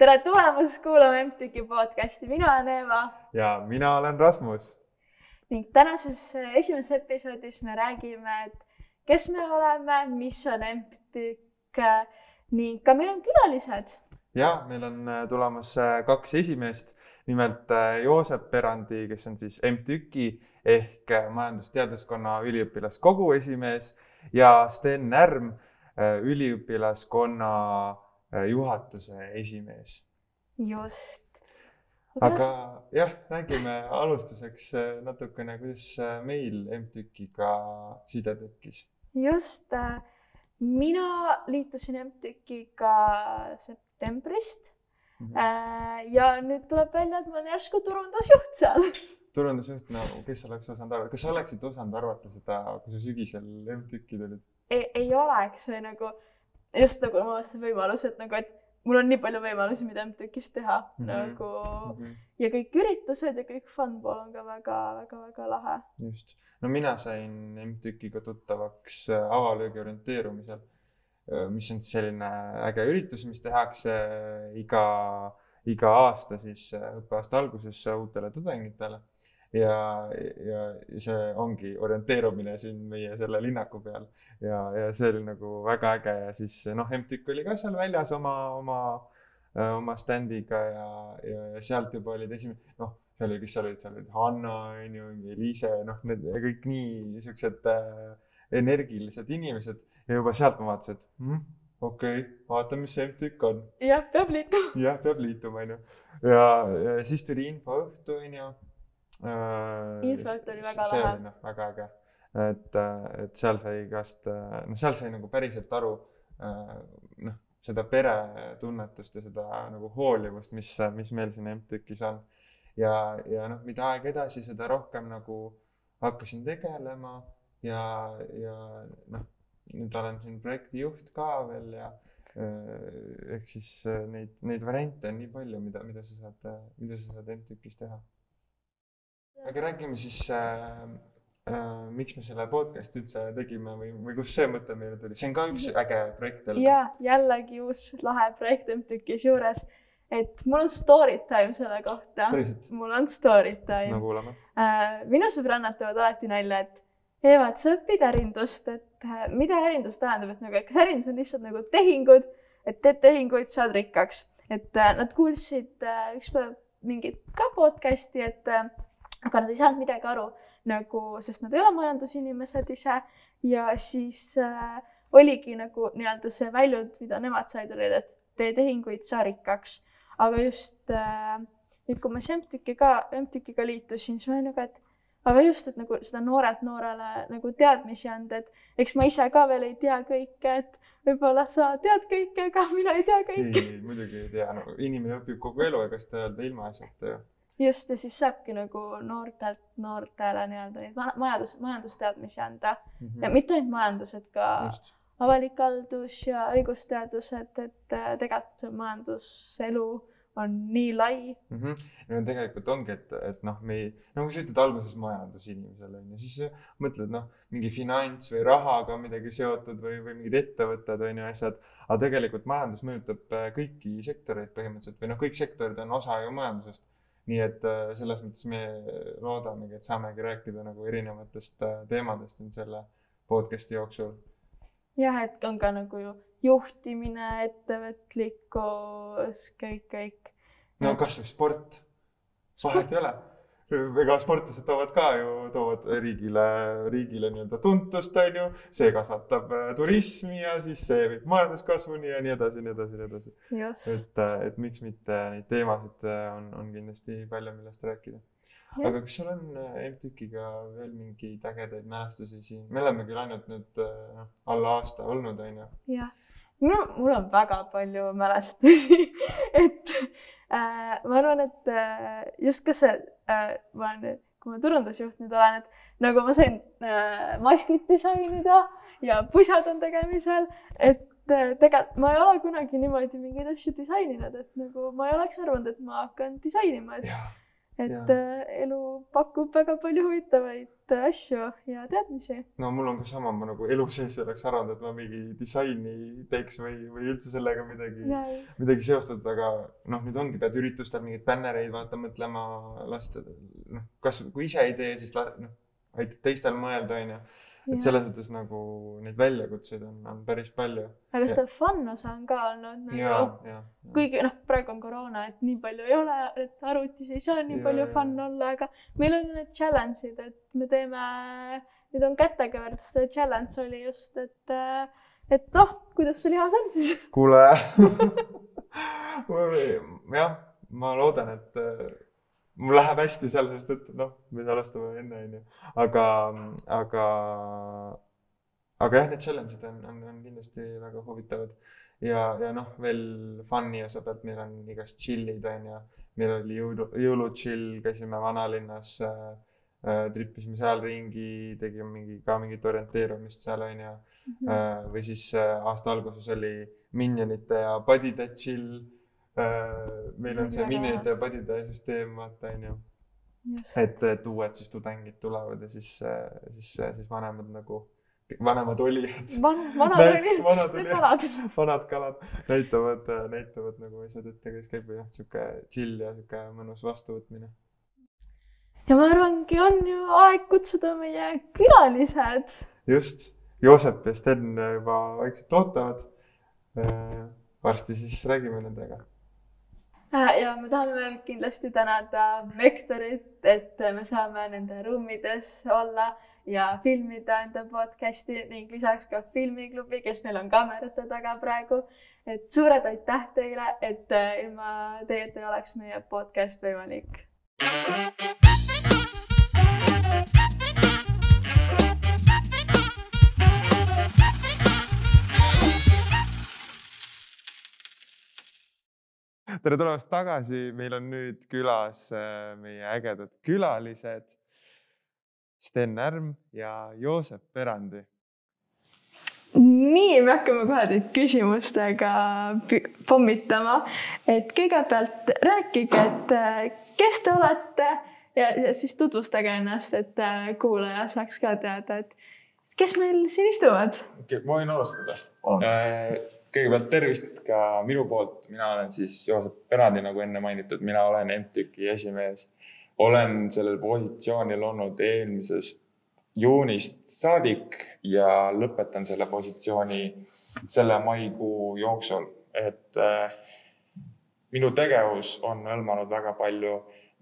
tere tulemast kuulama MTÜK-i podcasti, mina olen Eeva. ja mina olen Rasmus. ning tänases äh, esimeses episoodis me räägime, et kes me oleme, mis on MTÜK äh, ning ka meil on külalised. ja meil on äh, tulemas kaks esimeest, nimelt Joosep Perandi, kes on siis MTÜK-i ehk Majandusteaduskonna üliõpilaskogu esimees ja Sten Närm, üliõpilaskonna juhatuse esimees. just. aga jah, räägime alustuseks natukene, kuidas meil MTÜK-iga side tekkis. just, mina liitusin MTÜK-iga septembrist mm. -hmm. ja nüüd tuleb välja, et ma olen järsku turundusjuht seal turundusjuht, no kes oleks osanud arvata, kas sa oleksid osanud arvata seda, kui sa sügisel MTÜK-i tulid? ei, ei oleks või nagu just nagu ma avastasin võimaluse, et nagu, et mul on nii palju võimalusi, mida MTÜK-is teha mm -hmm. nagu mm -hmm. ja kõik üritused ja kõik fun pool on ka väga-väga-väga lahe. just, no mina sain MTÜK-iga tuttavaks äh, avalöögi orienteerumisel, äh, mis on selline äge üritus, mis tehakse äh, iga, iga aasta siis õppeaasta alguses uutele tudengitele ja, ja see ongi orienteerumine siin meie selle linnaku peal ja, ja see oli nagu väga äge ja siis noh, MTÜK oli ka seal väljas oma, oma, äh, oma stand'iga ja, ja, ja sealt juba olid esimene, noh, seal oli, kes seal olid, seal olid Hanna on ju, Liise, noh, need kõik nii siuksed äh, energilised inimesed ja juba sealt ma vaatasin, et mm, okei okay,, vaatame, mis see MTÜK on. jah, peab liituma. jah, peab liituma, onju. ja, ja siis tuli infoõhtu, onju infot oli väga lahe. noh, väga äge, et, et seal sai igast, noh, seal sai nagu päriselt aru äh, noh, seda peretunnetust ja seda nagu hoolivust, mis, mis meil siin MTÜK-is on. ja, ja noh, mida aeg edasi, seda rohkem nagu hakkasin tegelema ja, ja noh, nüüd olen siin projektijuht ka veel ja äh, ehk siis neid, neid variante on nii palju, mida, mida sa saad, mida sa saad MTÜK-is teha aga räägime siis äh, äh, miks me selle podcast'i üldse tegime või, või kust see mõte meile tuli, see on ka üks äge projekt jälle. ja jällegi uus lahe projekt MTÜK-is juures, et mul on story time selle kohta. mul on story time. no kuulame äh,. minu sõbrannad teevad alati nalja, et Eva, et sa õpid ärindust, et äh, mida ärindus tähendab, et nagu, et kas ärindus on lihtsalt nagu tehingud, et teed tehinguid, saad rikkaks, et nad kuulsid äh, ükspäev mingit ka podcast'i, et aga nad ei saanud midagi aru nagu, sest nad ei ole majandusinimesed ise ja siis äh, oligi nagu nii-öelda see väljund, mida nemad said, oli, et tee tehinguid, saa rikkaks. aga just äh, nüüd, kui ma siis MTÜK-iga, MTÜK-iga liitusin, siis ma olin nagu, et aga just, et nagu seda noorelt noorele nagu teadmisi anda, et eks ma ise ka veel ei tea kõike, et võib-olla sa tead kõike, aga mina ei tea kõike. ei, muidugi ei tea, no inimene õpib kogu elu, ega seda öelda ilmaasjata ju just, ja siis saabki nagu noortelt noortele nii-öelda neid majandus, majandusteadmisi anda mm. -hmm. ja mitte ainult majandus, et ka just. avalik haldus ja õigusteadused, et äh, tegelikult see majanduselu on nii lai mm. -hmm. no tegelikult ongi, et, et noh, me ei, nagu sa ütled alguses majandusinimesele on ju, siis mõtled noh, mingi finants või rahaga midagi seotud või, või mingid ettevõtted on ju asjad. aga tegelikult majandus mõjutab äh, kõiki sektoreid põhimõtteliselt või noh, kõik sektorid on osa ju majandusest nii et äh, selles mõttes me loodamegi, et saamegi rääkida nagu erinevatest äh, teemadest siin selle podcast'i jooksul. jah, et on ka nagu ju juhtimine, ettevõtlikkus, kõik, kõik. no kasvõi sport, vahet ei ole ega sportlased toovad ka ju, toovad riigile, riigile nii-öelda tuntust, on ju. see kasvatab äh, turismi ja siis see viib majanduskasvuni ja nii edasi, nii edasi, nii edasi. et, äh, et miks mitte neid teemasid äh, on, on kindlasti palju, millest rääkida. aga kas sul on MTÜK-iga veel mingeid ägedaid mälestusi siin? me oleme küll ainult nüüd noh, alla aasta olnud, on ju. jah mul, mul on väga palju mälestusi et äh, ma arvan, et äh, just ka see äh,, ma olen kui ma turundusjuht nüüd olen, et nagu ma sain äh, maskid disainida ja pusad on tegemisel, et äh, tegelikult ma ei ole kunagi niimoodi mingeid asju disaininud, et nagu ma ei oleks arvanud, et ma hakkan disainima, et et Jaa. äh, elu pakub väga palju huvitavaid äh, asju ja teadmisi. no mul on ka sama, ma nagu elu sees oleks arvanud, et ma mingi disaini teeks või, või üldse sellega midagi, ja midagi seostatud, aga noh, nüüd ongi, pead üritustel mingeid bännereid vaata mõtlema lasta, noh, kas, kui ise ei tee, siis la- noh, aitad teistel mõelda, onju. et selles suhtes nagu neid väljakutseid on, on päris palju. aga seda fun osa on ka olnud ja nagu,, ja, kuigi noh, praegu on koroona, et nii palju ei ole, et arvutis ei saa nii Jaa, palju jaa. fun olla, aga meil on need challenge'id, et me teeme, nüüd on kätega võrdluste challenge oli just, et, et noh, kuidas sul ihas on siis? kuule jah, ma loodan, et äh, mul läheb hästi seal, sest et noh, me salvestame enne, onju. aga, aga, aga jah, need challenge'id on, on, on kindlasti väga huvitavad. ja, ja noh, veel fun'i osa pealt meil on igast chill'id onju. meil oli jõulu, jõuluchill, käisime vanalinnas äh,, äh, tripisime seal ringi, tegime mingi ka mingit orienteerumist seal onju. Äh, või siis äh, aasta alguses oli Minionite ja Padide chill. Meil See on see ja Padide süsteem, vaata onju. et, et uued siis tudengid tulevad ja siis, siis, siis vanemad nagu, vanemad olijad. van-, vanad olid, vanad olijad, vanad. kalad näitavad, näitavad nagu asjad ette, kuidas käib noh, sihuke chill ja sihuke mõnus vastuvõtmine. ja ma arvangi, on ju aeg kutsuda meie külalised. just, Joosep ja Sten juba vaikselt ootavad. varsti siis räägime nendega Äh, ja me tahame veel kindlasti tänada Vektorit, et me saame nende ruumides olla ja filmida enda podcast'i ning lisaks ka Filmiklubi, kes meil on kaamerate taga praegu. et suured aitäh teile, et äh, ilma teieta ei oleks meie podcast võimalik. Tere tulemast tagasi, meil on nüüd külas äh, meie ägedad külalised. Sten Närm ja Joosep Perandi. nii, me hakkame kohe teid küsimustega pommitama, et kõigepealt rääkige, et äh, kes te olete ja, ja siis tutvustage ennast, et äh, kuulaja saaks ka teada, et kes meil siin istuvad. ma võin alustada. Kõigepealt tervist ka minu poolt, mina olen siis Joosep Perandi, nagu enne mainitud, mina olen MTÜK-i esimees. olen sellel positsioonil olnud eelmisest juunist saadik ja lõpetan selle positsiooni selle maikuu jooksul, et äh, minu tegevus on hõlmanud väga palju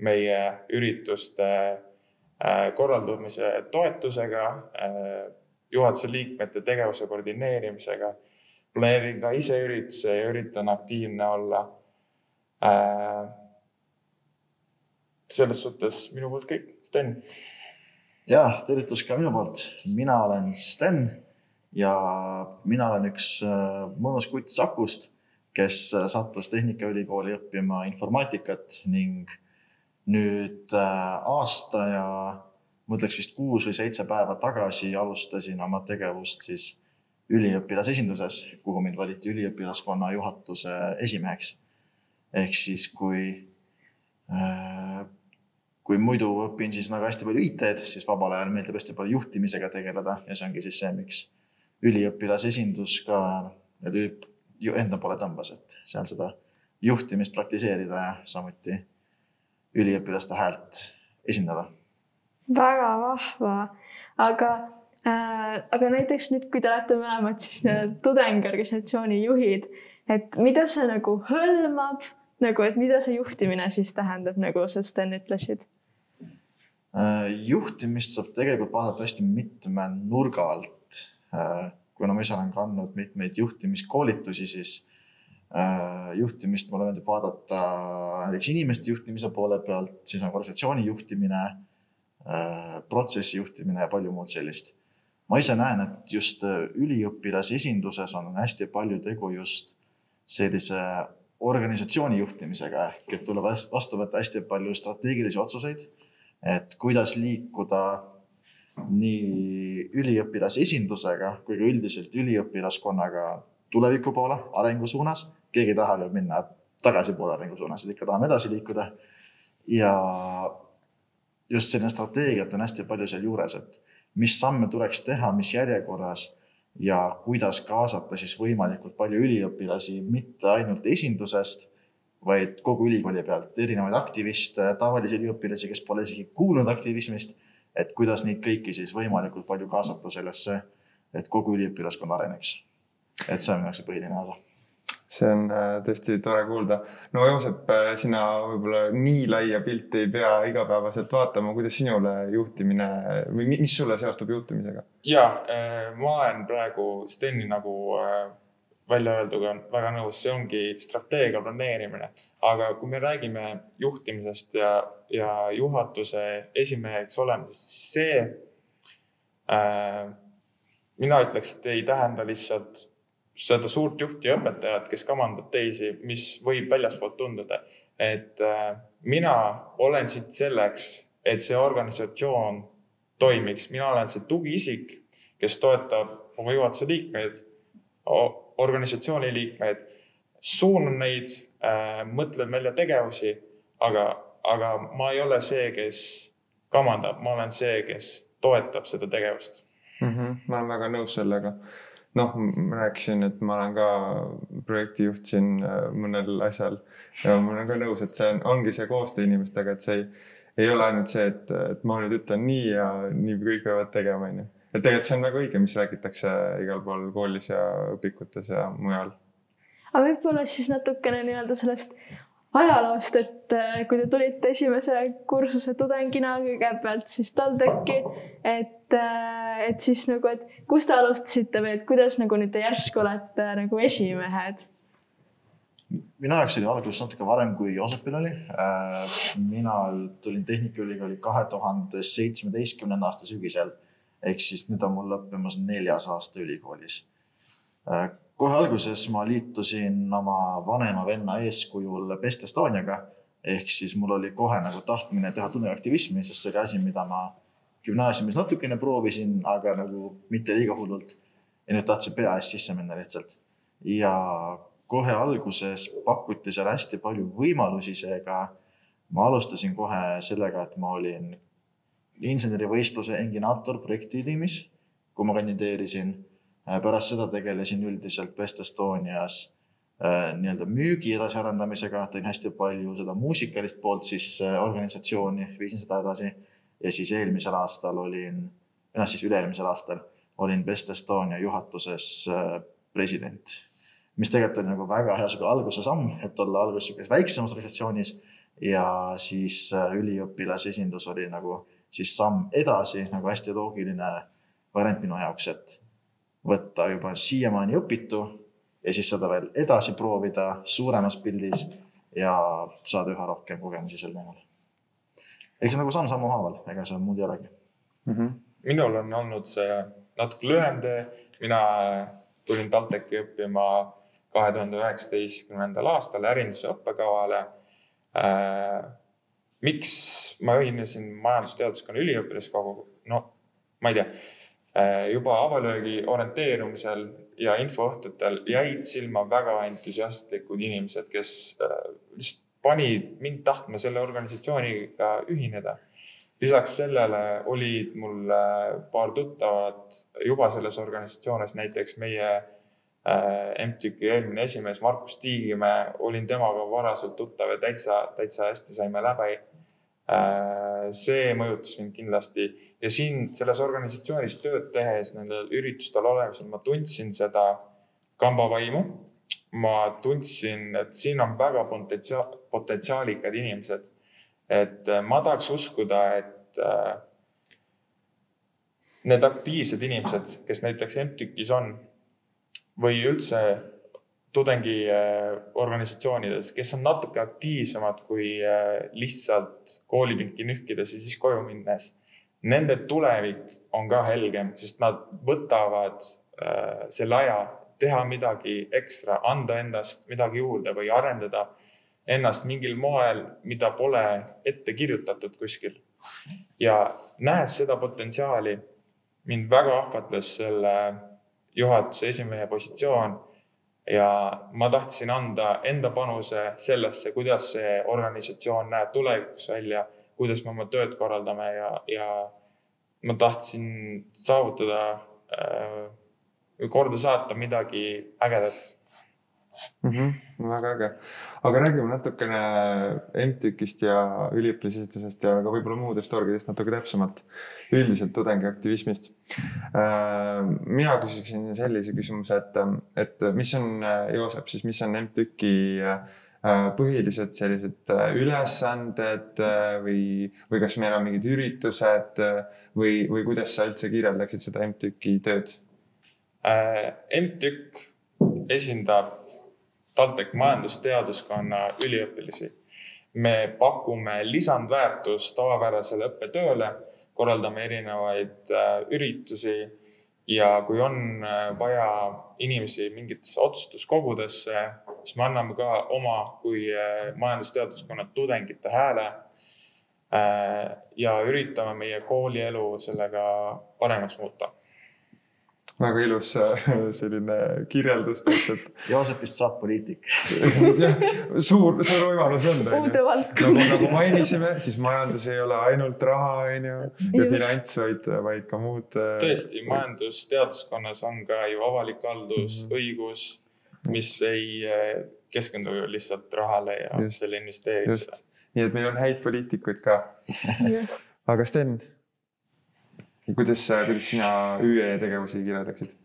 meie ürituste äh, korraldamise toetusega äh, juhatuse liikmete tegevuse koordineerimisega planeerin ka ise ürituse ja üritan aktiivne olla äh,. selles suhtes minu poolt kõik, Sten. ja tervitus ka minu poolt, mina olen Sten ja mina olen üks äh, mõnus kutt Sakust, kes äh, sattus Tehnikaülikooli õppima informaatikat ning nüüd äh, aasta ja ma ütleks vist kuus või seitse päeva tagasi alustasin oma tegevust siis üliõpilasesinduses, kuhu mind valiti üliõpilaskonna juhatuse esimeheks. ehk siis, kui äh, kui muidu õpin siis nagu hästi palju IT-d, siis vabal ajal meeldib hästi palju juhtimisega tegeleda ja see ongi siis see, miks üliõpilasesindus ka enda poole tõmbas, et seal seda juhtimist praktiseerida ja samuti üliõpilaste häält esindada. väga vahva, aga aga näiteks nüüd, kui te olete mõlemad siis äh, tudengiorganisatsiooni juhid, et mida see nagu hõlmab, nagu, et mida see juhtimine siis tähendab, nagu sa Sten ütlesid? Äh, juhtimist saab tegelikult vaadata hästi mitme nurga alt. kuna ma ise olen kandnud mitmeid juhtimiskoolitusi, siis äh, juhtimist mulle meeldib vaadata näiteks inimeste juhtimise poole pealt, siis on organisatsiooni juhtimine, protsessi juhtimine ja palju muud sellist. Ma ise näen, et just üliõpilase esinduses on hästi palju tegu just sellise organisatsiooni juhtimisega ehk et tuleb vastu võtta hästi palju strateegilisi otsuseid et kuidas liikuda nii üliõpilase esindusega kui ka üldiselt üliõpilaskonnaga tuleviku poole, arengu suunas. keegi ei taha ju minna tagasipoole arengu suunas, et ikka tahame edasi liikuda. ja just selline strateegiat on hästi palju sealjuures, et mis samme tuleks teha, mis järjekorras ja kuidas kaasata siis võimalikult palju üliõpilasi, mitte ainult esindusest, vaid kogu ülikooli pealt, erinevaid aktiviste, tavalisi üliõpilasi, kes pole isegi kuulnud aktivismist, et kuidas neid kõiki siis võimalikult palju kaasata sellesse, et kogu üliõpilaskond areneks. et see on minu jaoks põhiline osa see on äh, tõesti tore kuulda. no Joosep, äh, sina võib-olla nii laia pilti ei pea igapäevaselt vaatama, kuidas sinule juhtimine või mis sulle seostub juhtimisega? ja, äh, ma olen praegu Steni nagu välja öelduga väga nõus, see ongi strateegia planeerimine. aga kui me räägime juhtimisest ja, ja juhatuse esimeheks olemisest, siis see äh, mina ütleks, et ei tähenda lihtsalt seda suurt juhti ja õpetajat, kes kamandab teisi, mis võib väljaspoolt tunduda. et äh, mina olen siit selleks, et see organisatsioon toimiks, mina olen see tugiisik, kes toetab oma juhatuse liikmeid, organisatsiooni liikmeid, suunan neid äh,, mõtlen välja tegevusi, aga, aga ma ei ole see, kes kamandab, ma olen see, kes toetab seda tegevust. Mm. -hmm, ma olen väga nõus sellega noh, ma rääkisin, et ma olen ka projektijuht siin äh, mõnel asjal ja ma olen ka nõus, et see on, ongi see koostöö inimestega, et see ei, ei ole ainult see, et, et ma nüüd ütlen nii ja nii kõik peavad tegema, onju. et tegelikult see on väga õige, mis räägitakse igal pool koolis ja õpikutes ja mujal. aga võib-olla siis natukene nii-öelda sellest ajaloost, et äh, kui te tulite esimese kursuse tudengina kõigepealt siis TalTechi, et, et siis nagu, et kust te alustasite või et kuidas nagu nüüd te järsku olete nagu esimehed? minu jaoks oli algus natuke varem, kui Joosepil oli. Äh, mina tulin Tehnikaülikooli kahe tuhande seitsmeteistkümnenda aasta sügisel ehk siis nüüd on mul lõppemas neljas aasta ülikoolis kohe alguses ma liitusin oma vanema venna eeskujul Best Estoniaga ehk siis mul oli kohe nagu tahtmine teha tunneaktivismi, sest see oli asi, mida ma gümnaasiumis natukene proovisin, aga nagu mitte liiga hullult. ja nüüd tahtsin PAS sisse minna lihtsalt. ja kohe alguses pakuti seal hästi palju võimalusi, seega ma alustasin kohe sellega, et ma olin insenerivõistluse Enginaator projektitiimis, kui ma kandideerisin pärast seda tegelesin üldiselt West Estonias äh, nii-öelda müügi edasiarendamisega, tõin hästi palju seda muusikalist poolt siis organisatsiooni, viisin seda edasi. Ja siis eelmisel aastal olin, noh siis üle-eelmisel aastal olin West Estonia juhatuses president. mis tegelikult oli nagu väga hea sihuke alguse samm, et olla alguses sihukeses väiksemas organisatsioonis ja siis üliõpilasesindus oli nagu siis samm edasi, nagu hästi loogiline variant minu jaoks, et võtta juba siiamaani õpitu ja siis seda veel edasi proovida suuremas pildis ja saada üha rohkem kogemusi sel teemal. Eks nagu samm-sammu haaval, ega seal muud ei olegi mm. -hmm. minul on olnud see natuke lühem tee, mina tulin TalTechi õppima kahe tuhande üheksateistkümnendal aastal ärinduse õppekavale äh,. miks ma ühinesin majandusteaduskonna üliõpilaskogu, no ma ei tea Äh, juba avalöögi orienteerumisel ja infoõhtutel jäid silma väga entusiastlikud inimesed, kes äh, lihtsalt panid mind tahtma selle organisatsiooniga ühineda. lisaks sellele olid mul äh, paar tuttavat juba selles organisatsioonis, näiteks meie MTÜK-i eelmine esimees Markus Tiigimäe, olin temaga varaselt tuttav ja täitsa, täitsa hästi saime läbi. see mõjutas mind kindlasti ja siin selles organisatsioonis tööd tehes, nendel üritustel olemisel ma tundsin seda kambavaimu. Ma tundsin, et siin on väga potentsia-, potentsiaalikad inimesed. et äh, ma tahaks uskuda, et äh, need aktiivsed inimesed, kes näiteks MTÜK-is on või üldse tudengiorganisatsioonides, kes on natuke aktiivsemad kui äh, lihtsalt koolipinki nühkides ja siis koju minnes nende tulevik on ka helgem, sest nad võtavad äh, selle aja teha midagi ekstra, anda endast midagi juurde või arendada ennast mingil moel, mida pole ette kirjutatud kuskil. ja nähes seda potentsiaali, mind väga ahvatles selle juhatuse esimehe positsioon, ja ma tahtsin anda enda panuse sellesse, kuidas see organisatsioon näeb tulevikus välja, kuidas me oma tööd korraldame ja, ja ma tahtsin saavutada äh, korda saata midagi ägedat mm. -hmm, väga äge, aga räägime natukene MTÜK-ist ja üliõpilasesindusest ja ka võib-olla muudest orgidest natuke täpsemalt. üldiselt tudengiaktivismist. Äh, mina küsiksin sellise küsimuse, et, et mis on, Joosep, siis mis on MTÜK-i äh, põhilised sellised äh, ülesanded või, või kas meil on mingid üritused või, või kuidas sa üldse kirjeldaksid seda MTÜK-i tööd? MTÜK esindab TalTech majandusteaduskonna üliõpilasi. me pakume lisandväärtust tavapärasele õppetööle, korraldame erinevaid äh, üritusi ja kui on äh, vaja inimesi mingitesse otsustuskogudesse, siis me anname ka oma kui äh, majandusteaduskonna tudengite hääle. ja üritame meie koolielu sellega paremaks muuta väga ilus äh, selline kirjeldus täpselt. Joosepist saab poliitik. jah, suur, suur võimalus on. nagu, nagu mainisime, siis majandus ei ole ainult raha, on ju, ja finants, vaid, vaid ka muud. Äh, tõesti, majandusteaduskonnas on ka ju avalik haldus mm, -hmm. õigus, mis ei äh, keskendu lihtsalt rahale ja just, selle investeerimisele. nii et meil on häid poliitikuid ka. aga Sten kuidas, kuidas sina ÜE tegevusi kirjeldaksid?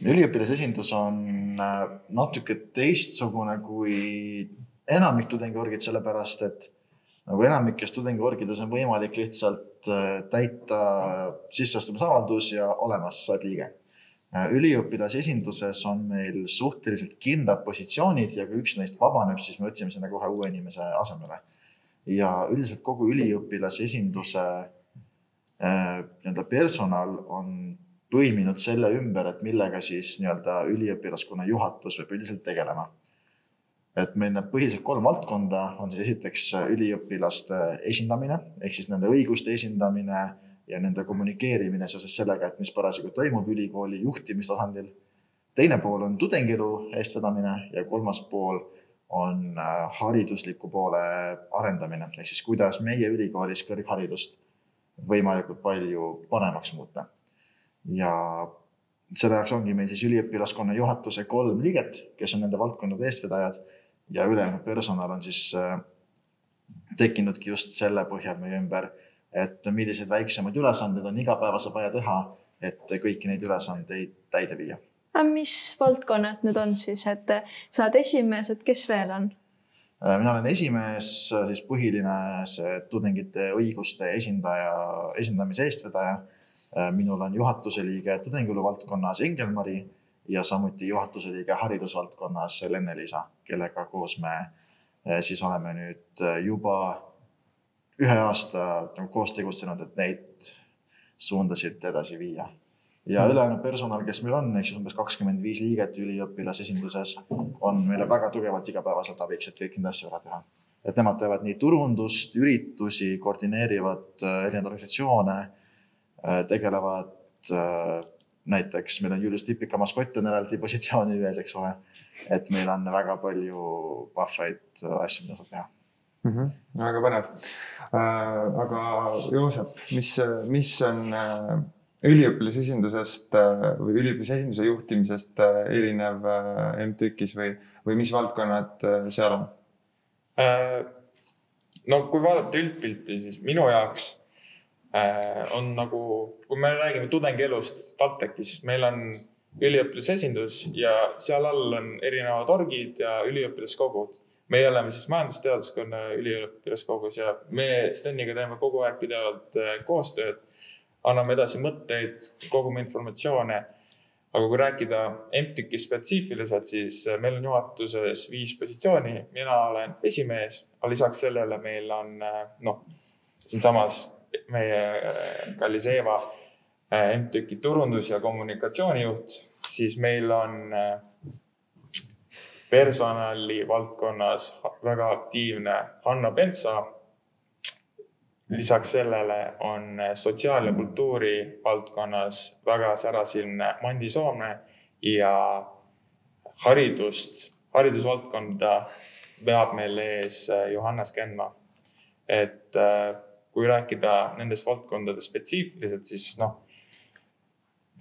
üliõpilasesindus on äh, natuke teistsugune kui enamik tudengiorgid, sellepärast et nagu enamikes tudengiorgides on võimalik lihtsalt äh, täita sisseastumisavaldus ja olemas saad liige. Äh, üliõpilasesinduses on meil suhteliselt kindlad positsioonid ja kui üks neist vabaneb, siis me otsime sinna kohe uue inimese asemele. ja üldiselt kogu üliõpilasesinduse nii-öelda personal on põiminud selle ümber, et millega siis nii-öelda üliõpilaskonna juhatus peab üldiselt tegelema. et meil need põhilised kolm valdkonda on siis esiteks üliõpilaste esindamine ehk siis nende õiguste esindamine ja nende kommunikeerimine seoses sellega, et mis parasjagu toimub ülikooli juhtimistasandil. teine pool on tudengielu eestvedamine ja kolmas pool on äh, haridusliku poole arendamine ehk siis kuidas meie ülikoolis kõrgharidust võimalikult palju paremaks muuta. ja selle jaoks ongi meil siis üliõpilaskonna juhatuse kolm liiget, kes on nende valdkondade eestvedajad ja ülejäänud personal on siis äh, tekkinudki just selle põhjal meie ümber, et milliseid väiksemaid ülesandeid on igapäevaselt vaja teha, et kõiki neid ülesandeid täide viia. mis valdkonnad need on siis, et sa oled esimees, et kes veel on? Äh, mina olen esimees, siis põhiline see tudengite õiguste esindaja, esindamise eestvedaja. Äh, minul on juhatuse liige tudengielu valdkonnas Engel-Mari ja samuti juhatuse liige haridusvaldkonnas Lenne-Liisa, kellega koos me äh, siis oleme nüüd juba ühe aasta nagu koos tegutsenud, et neid suundasid edasi viia ja mm. ülejäänud personal, kes meil on, ehk siis umbes kakskümmend viis liiget üliõpilasesinduses, on meile väga tugevalt igapäevaselt abiks, et kõiki neid asju ära teha. et nemad teevad nii turundust, üritusi, koordineerivad äh, erinevaid organisatsioone, äh, tegelevad äh, näiteks meil on Julius Tipika maskott on eraldi positsiooni ühes, eks ole. et meil on väga palju vahvaid asju, mida saab teha mm. -hmm. väga põnev äh,. aga Joosep, mis, mis on äh, üliõpilasesindusest äh, või üliõpilasesinduse juhtimisest äh, erinev äh, MTÜK-is või, või mis valdkonnad seal on? no kui vaadata üldpilti, siis minu jaoks on nagu, kui me räägime tudengielust TalTechis, meil on üliõpilasesindus ja seal all on erinevad orgid ja üliõpilaskogud. meie oleme siis majandusteaduskonna üliõpilaskogus ja me Steniga teeme kogu aeg pidevalt koostööd anname edasi mõtteid, kogume informatsioone. aga kui rääkida MTÜK-i spetsiifiliselt, siis meil on juhatuses viis positsiooni, mina olen esimees, aga lisaks sellele meil on noh, siinsamas meie kallis Eeva, MTÜK-i turundus- ja kommunikatsioonijuht, siis meil on personali valdkonnas väga aktiivne Hanno Pentsa lisaks sellele on sotsiaal- ja kultuuri valdkonnas väga särasilmne Mandi Soome ja haridust, haridusvaldkonda veab meil ees äh, Johannes Kenma. et äh, kui rääkida nendest valdkondadest spetsiifiliselt, siis noh,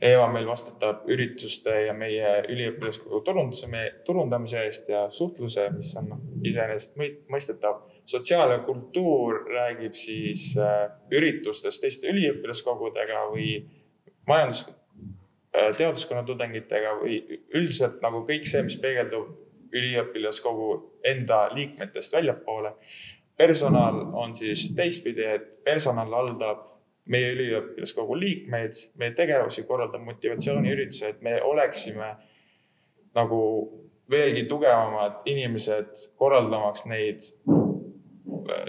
Eeva meil vastutab ürituste ja meie üliõpilaskogu turunduse, turundamise eest ja suhtluse, mis on noh, iseenesestmõistetav. Sotsiaal ja kultuur räägib siis äh, üritustest teiste üliõpilaskogudega või majandus, äh, teaduskonna tudengitega või üldiselt nagu kõik see, mis peegeldub üliõpilaskogu enda liikmetest väljapoole. personal on siis teistpidi, et personal haldab meie üliõpilaskogu liikmeid, meie tegevusi, korraldab motivatsiooniüritusi, et me oleksime nagu veelgi tugevamad inimesed, korraldamaks neid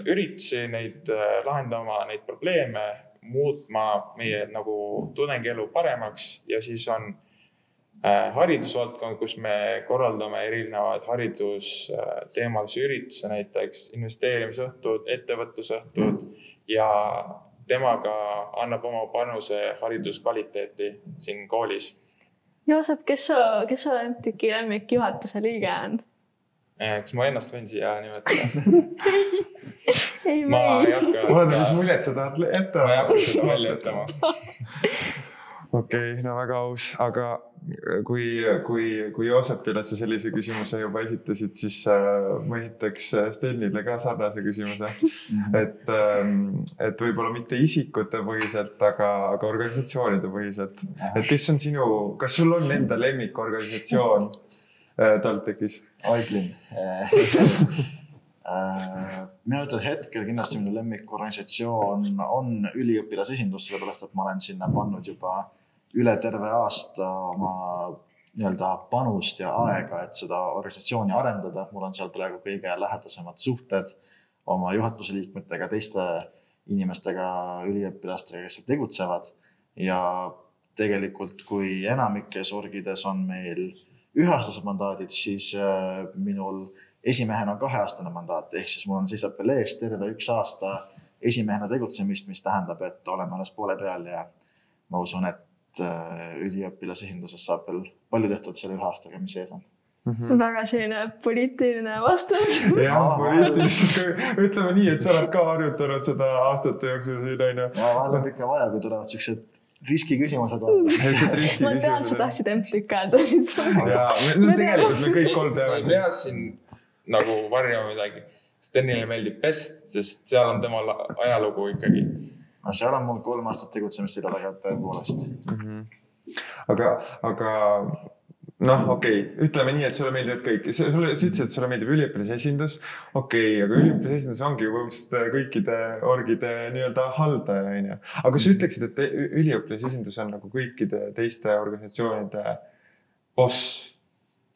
üritusi, neid äh, lahendama neid probleeme, muutma meie nagu tudengielu paremaks ja siis on äh, haridusvaldkond, kus me korraldame erinevaid haridusteemalisi üritusi, näiteks investeerimisõhtud, ettevõtlusõhtud ja temaga annab oma panuse hariduskvaliteeti siin koolis. Joosep, kes sa, kes sa MTÜK-i lemmikjuhatuse liige on? Eh, kas ma ennast võin siia nimetada ei, ma ei hakka oota, mis muljet sa tahad jätta? ma ei hakka seda välja jätama okei okay,, no väga aus, aga kui, kui, kui Joosepile sa sellise küsimuse juba esitasid, siis äh, ma esitaks äh, Stenile ka sarnase küsimuse mm. -hmm. et, ähm, et võib-olla mitte isikute põhiselt, aga, aga organisatsioonide põhiselt. et kes on sinu, kas sul on enda lemmikorganisatsioon TalTechis? Aiglin mina ütlen hetkel kindlasti minu lemmikorganisatsioon on üliõpilasesindus, sellepärast et ma olen sinna pannud juba üle terve aasta oma nii-öelda panust ja aega, et seda organisatsiooni arendada. mul on seal praegu kõige lähedasemad suhted oma juhatuse liikmetega, teiste inimestega, üliõpilastega, kes seal tegutsevad. ja tegelikult, kui enamikes orgides on meil üheaastased mandaadid, siis äh, minul esimehena on kaheaastane mandaat, ehk siis mul on, seisab veel ees terve üks aasta esimehena tegutsemist, mis tähendab, et oleme alles poole peal ja ma usun, et Äh, üliõpilasesinduses saab veel palju tehtud selle ühe aastaga, mis ees on Mm -hmm. väga selline poliitiline vastus. jah, poliitiliselt, ütleme nii, et sa oled ka harjutanud seda aastate jooksul siin onju. ja vahel on ikka vaja, kui tulevad siuksed riskiküsimused. ma tean, sa tahtsid MTÜK öelda lihtsalt. ja, no tegelikult me kõik kolm teame. ma ei pea siin nagu varjama midagi. Stenile meeldib Best, sest seal on temal ajalugu ikkagi no seal on mul kolm aastat tegutsemist selja taga tõepoolest mm. -hmm. aga, aga noh, okei okay., ütleme nii, et sulle meeldivad kõik, sulle, sa ütlesid, et sulle meeldib üliõpilasesindus. okei okay,, aga üliõpilasesindus ongi ju põhimõtteliselt kõikide orgide nii-öelda haldaja, onju. aga kas sa ütleksid, et üliõpilasesindus on nagu kõikide teiste organisatsioonide boss?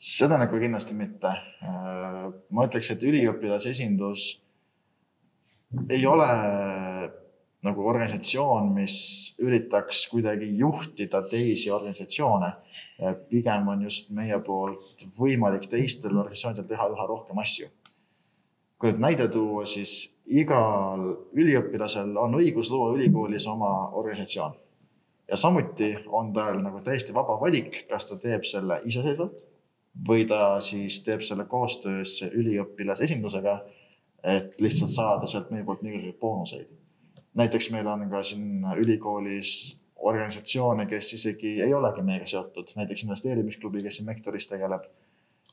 seda nagu kindlasti mitte. ma ütleks, et üliõpilasesindus ei ole nagu organisatsioon, mis üritaks kuidagi juhtida teisi organisatsioone. pigem on just meie poolt võimalik teistel organisatsioonidel teha üha rohkem asju. kui nüüd näide tuua, siis igal üliõpilasel on õigus luua ülikoolis oma organisatsioon. ja samuti on tal nagu täiesti vaba valik, kas ta teeb selle iseseisvalt või ta siis teeb selle koostöös üliõpilasesindusega, et lihtsalt saada sealt meie poolt mingisuguseid boonuseid näiteks meil on ka siin ülikoolis organisatsioone, kes isegi ei olegi meiega seotud, näiteks investeerimisklubi, kes siin Mektoris tegeleb.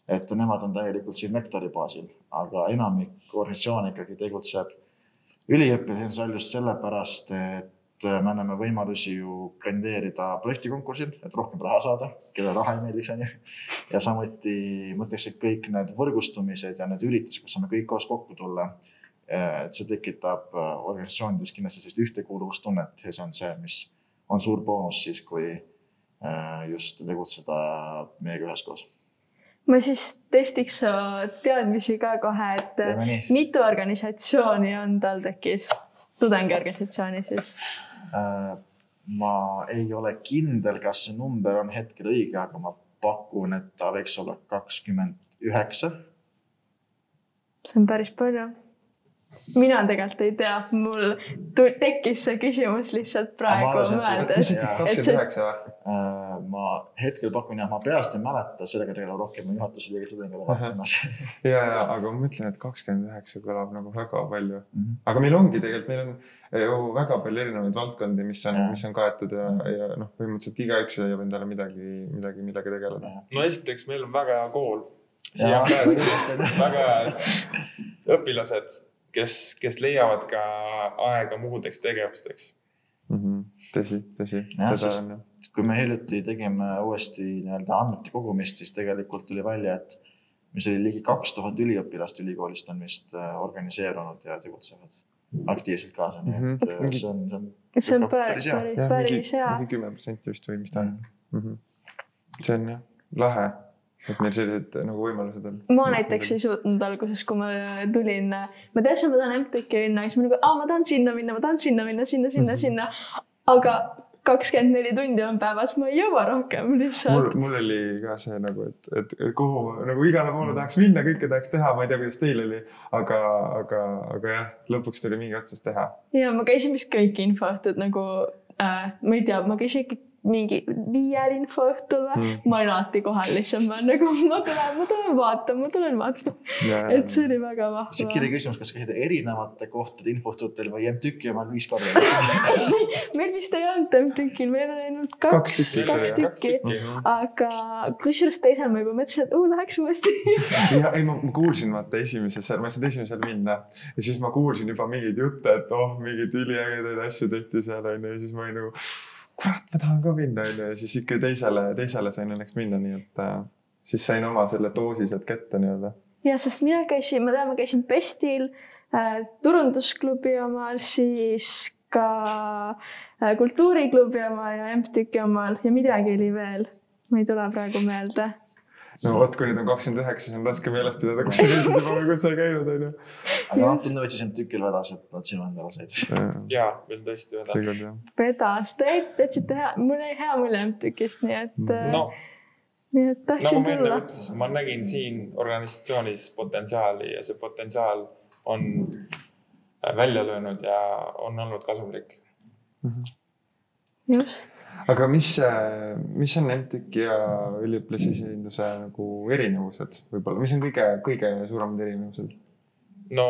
et nemad on täielikult siin Mektori baasil, aga enamik organisatsioone ikkagi tegutseb üliõpilasel seal just sellepärast, et me anname võimalusi ju kandideerida projektikonkursil, et rohkem raha saada, kellele raha ei meeldiks, onju. ja samuti ma ütleks, et kõik need võrgustumised ja need üritused, kus saame kõik koos kokku tulla et see tekitab äh, organisatsioonides kindlasti sellist ühtekuuluvustunnet ja see on see, mis on suur boonus siis, kui äh, just tegutseda meiega üheskoos. ma siis testiks su teadmisi ka kohe, et mitu organisatsiooni on TalTechis, tudengiorganisatsiooni siis? ma ei ole kindel, kas see number on hetkel õige, aga ma pakun, et ta võiks olla kakskümmend üheksa. see on päris palju mina tegelikult ei tea, mul tekkis see küsimus lihtsalt praegu mõeldes. kakskümmend üheksa või? Äh, ma hetkel pakun jah, ma peast ei mäleta, sellega tegeleb rohkem juhatuse liige tudengide valdkonnas. ja, ja, aga ma mõtlen, et kakskümmend üheksa kõlab nagu väga palju. Mhm. aga meil ongi tegelikult, meil on ju väga palju erinevaid valdkondi, mis on mis on kaetud ja, ja noh, põhimõtteliselt igaüks leiab endale midagi, midagi, millega tegeleda. no esiteks, meil on väga hea kool. väga head õpilased, kes, kes leiavad ka aega muudeks tegevusteks. Mhm. tõsi, tõsi, sest- on kui me hiljuti tegime uuesti nii-öelda andmete kogumist, siis tegelikult tuli välja, et mis oli ligi kaks tuhat üliõpilast ülikoolist on vist äh, organiseerunud ja tegutsevad aktiivselt kaasa, nii et äh, Mhm. see on, see on. see on päris, Päris päris, hea. mingi kümme protsenti vist või mis ta on mm. -hmm. see on jah lahe, et meil sellised nagu võimalused on. ma näiteks ei suutnud alguses, kui ma tulin, ma teadsin, ma tahan MTÜK-i minna, siis ma nagu, aa, ma tahan sinna minna, ma tahan sinna minna, sinna, sinna, Mhm. sinna. aga kakskümmend neli tundi on päevas, ma ei jõua rohkem lihtsalt., mul oli ka see nagu, et, et et kuhu nagu igale poole tahaks minna, kõike tahaks teha, ma ei tea, kuidas teil oli, aga, aga, aga jah, lõpuks tuli mingi otsus teha. ja ma käisin vist kõik infoõhtud nagu äh,, ma ei tea, ma käisin ikka mingi viiel infoõhtul või? Mm. ma olin alati kohal lihtsalt, ma nagu, ma tulen, ma tulen vaatama, ma tulen vaatama, et see oli väga see vahva. kirjaküsimus, kas käisid erinevate kohtade infotutel või MTÜK-i omal viis korda? meil vist ei olnud MTÜK-il, meil oli ainult kaks, Kaks tükki, aga kusjuures teisel ma juba mõtlesin, et oo läheks uuesti. ja ei, ma ma kuulsin vaata esimeses, ma ei saanud esimesel minna. Ja siis ma kuulsin juba mingeid jutte, et oh, mingeid üliägedaid asju tehti seal onju. Ja siis ma olin nagu, kurat, ma tahan ka minna onju ja siis ikka teisele, teisele sain õnneks minna, nii et äh, siis sain oma selle doosi sealt kätte nii-öelda. ja sest mina käisin, ma tean, ma käisin Pestil äh,, turundusklubi omal, siis ka äh, kultuuriklubi oma ja MTÜK-i omal ja midagi oli veel. ma ei tule praegu meelde. No vot, kui nüüd on kakskümmend üheksa, siis on raske meeles pidada, kus sa käisid juba või kus sa ei käinud onju. aga noh, tundub, et siis MTÜK-il vedas, et nad sinu endale said. ja veel tõesti vedas. vedas, te jätsite hea, mul jäi hea mulje MTÜK-ist, nii et äh, no nii et nagu tahtsin ma enne tulla. ma nägin siin organisatsioonis potentsiaali ja see potentsiaal on äh, välja löönud ja on olnud kasumlik. just. aga mis, mis on MTÜK-i ja üliõpilasesinduse nagu erinevused võib-olla, mis on kõige, kõige suuremad erinevused? no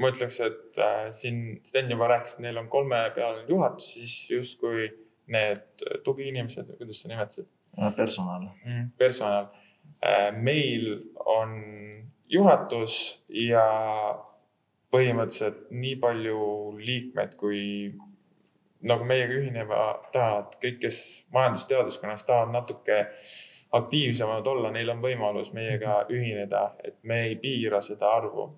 ma ütleks, et äh, siin Sten juba rääkis, et neil on kolmepealine juhatus, siis justkui need tugiinimesed, kuidas sa nimetasid, personal. personal. meil on juhatus ja põhimõtteliselt nii palju liikmeid, kui nagu meiega ühinema tahavad, kõik, kes majandusteaduskonnas tahavad natuke aktiivsemad olla, neil on võimalus meiega ühineda, et me ei piira seda arvu.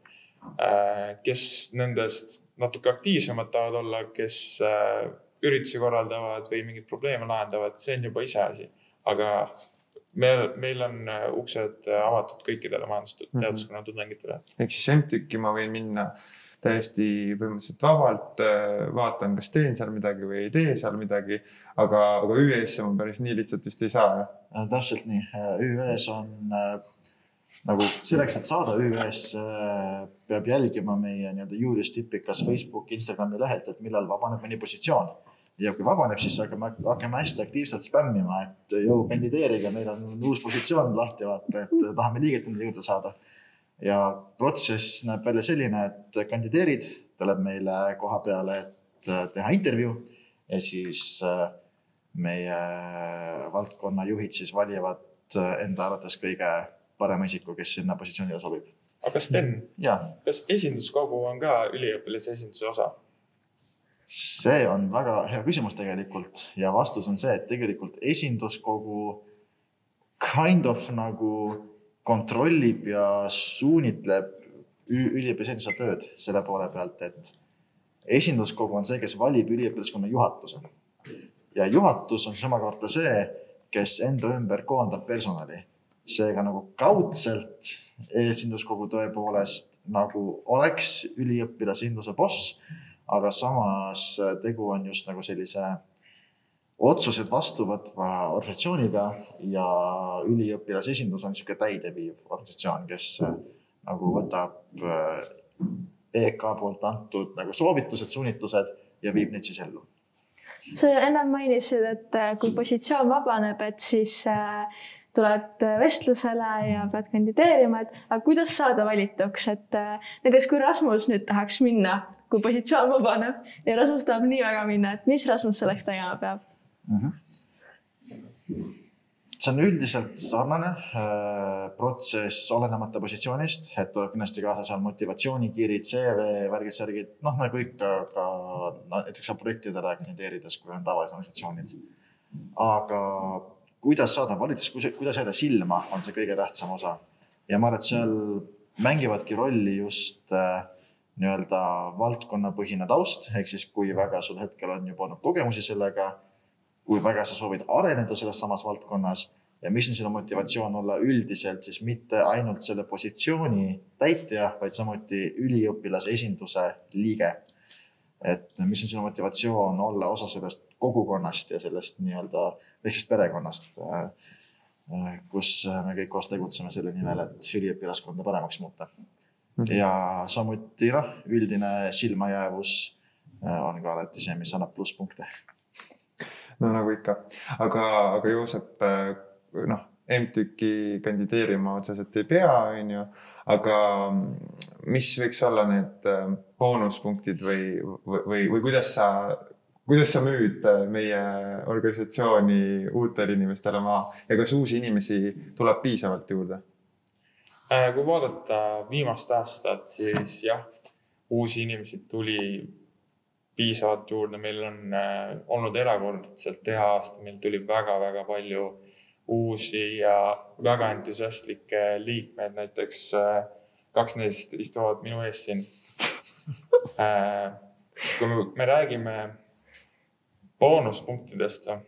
kes nendest natuke aktiivsemad tahavad olla, kes äh, üritusi korraldavad või mingeid probleeme lahendavad, see on juba iseasi. aga meil, meil on äh, uksed äh, avatud kõikidele majandusteaduskonna tudengitele. ehk siis MTÜK-i ma võin minna täiesti põhimõtteliselt vabalt, vaatan, kas teen seal midagi või ei tee seal midagi, aga, aga ÜES-e ma päris nii lihtsalt vist ei saa, jah? Äh, täpselt nii, ÜÜS on äh, nagu selleks, et saada ÜÜS-sse, peab jälgima meie nii-öelda Julius Tipikas Facebooki, Instagrami lehelt, et millal vabaneb mõni positsioon. ja kui vabaneb, siis hakkame, hakkame hästi aktiivselt spämmima, et jõu kandideerige, meil on uus positsioon lahti, vaata, et tahame liigetundide juurde saada. Ja protsess näeb välja selline, et kandideerid, tuleb meile koha peale, et teha intervjuu ja siis äh, meie valdkonna juhid siis valivad enda arvates kõige parema isiku, kes sinna positsioonile sobib. aga Sten, ja kas esinduskogu on ka üliõpilase esinduse osa? see on väga hea küsimus tegelikult ja vastus on see, et tegelikult esinduskogu kind of nagu kontrollib ja suunitleb ü- üliõpilasesinduse tööd selle poole pealt, et esinduskogu on see, kes valib üliõpilaskonna juhatuse ja juhatus on omakorda see, kes enda ümber koondab personali. seega nagu kaudselt esinduskogu tõepoolest nagu oleks üliõpilasesinduse boss, aga samas tegu on just nagu sellise otsused vastu võtva organisatsiooniga ja üliõpilasesindus on niisugune täideviiv organisatsioon, kes äh, nagu võtab äh, EK poolt antud nagu soovitused, suunitlused ja viib neid siis ellu. sa ennem mainisid, et äh, kui positsioon vabaneb, et siis tuled vestlusele ja pead kandideerima, et aga kuidas saada valituks, et näiteks kui Rasmus nüüd tahaks minna, kui positsioon vabaneb ja Rasmus tahab nii väga minna, et mis Rasmus selleks tegema peab mm? -hmm see on üldiselt sarnane äh, protsess, olenemata positsioonist, et tuleb kindlasti kaasa seal motivatsioonikiirid, CV, värgid, särgid, noh nagu ikka ka no, näiteks ka projektidele kandideerides, kui on tavalised organisatsioonid. aga kuidas saada valitsus, kuidas jääda silma, on see kõige tähtsam osa. ja ma arvan, et seal mängivadki rolli just äh, nii-öelda valdkonnapõhine taust, ehk siis kui väga sul hetkel on juba olnud kogemusi sellega kui väga sa soovid areneda selles samas valdkonnas ja mis on sinu motivatsioon olla üldiselt siis mitte ainult selle positsiooni täitja, vaid samuti üliõpilase esinduse liige. et mis on sinu motivatsioon olla osa sellest kogukonnast ja sellest nii-öelda väiksest perekonnast, kus me kõik koos tegutseme selle nimel, et üliõpilaskonda paremaks muuta. Mhm. ja samuti noh, üldine silmajäävus on ka alati see, mis annab plusspunkte no nagu ikka, aga, aga Joosep, äh, noh, MTÜK-i kandideerima otseselt ei pea, on ju, aga mis võiks olla need äh, boonuspunktid või, või, või kuidas sa, kuidas sa müüd äh, meie organisatsiooni uutele inimestele maha ja kas uusi inimesi tuleb piisavalt juurde? kui vaadata viimast aastat, siis jah, uusi inimesi tuli piisavalt juurde, meil on äh, olnud erakordselt hea aasta, meil tuli väga-väga palju uusi ja väga entusiastlikke liikmeid, näiteks äh, kaks neist istuvad minu ees siin äh,. kui me, me räägime boonuspunktidest äh,.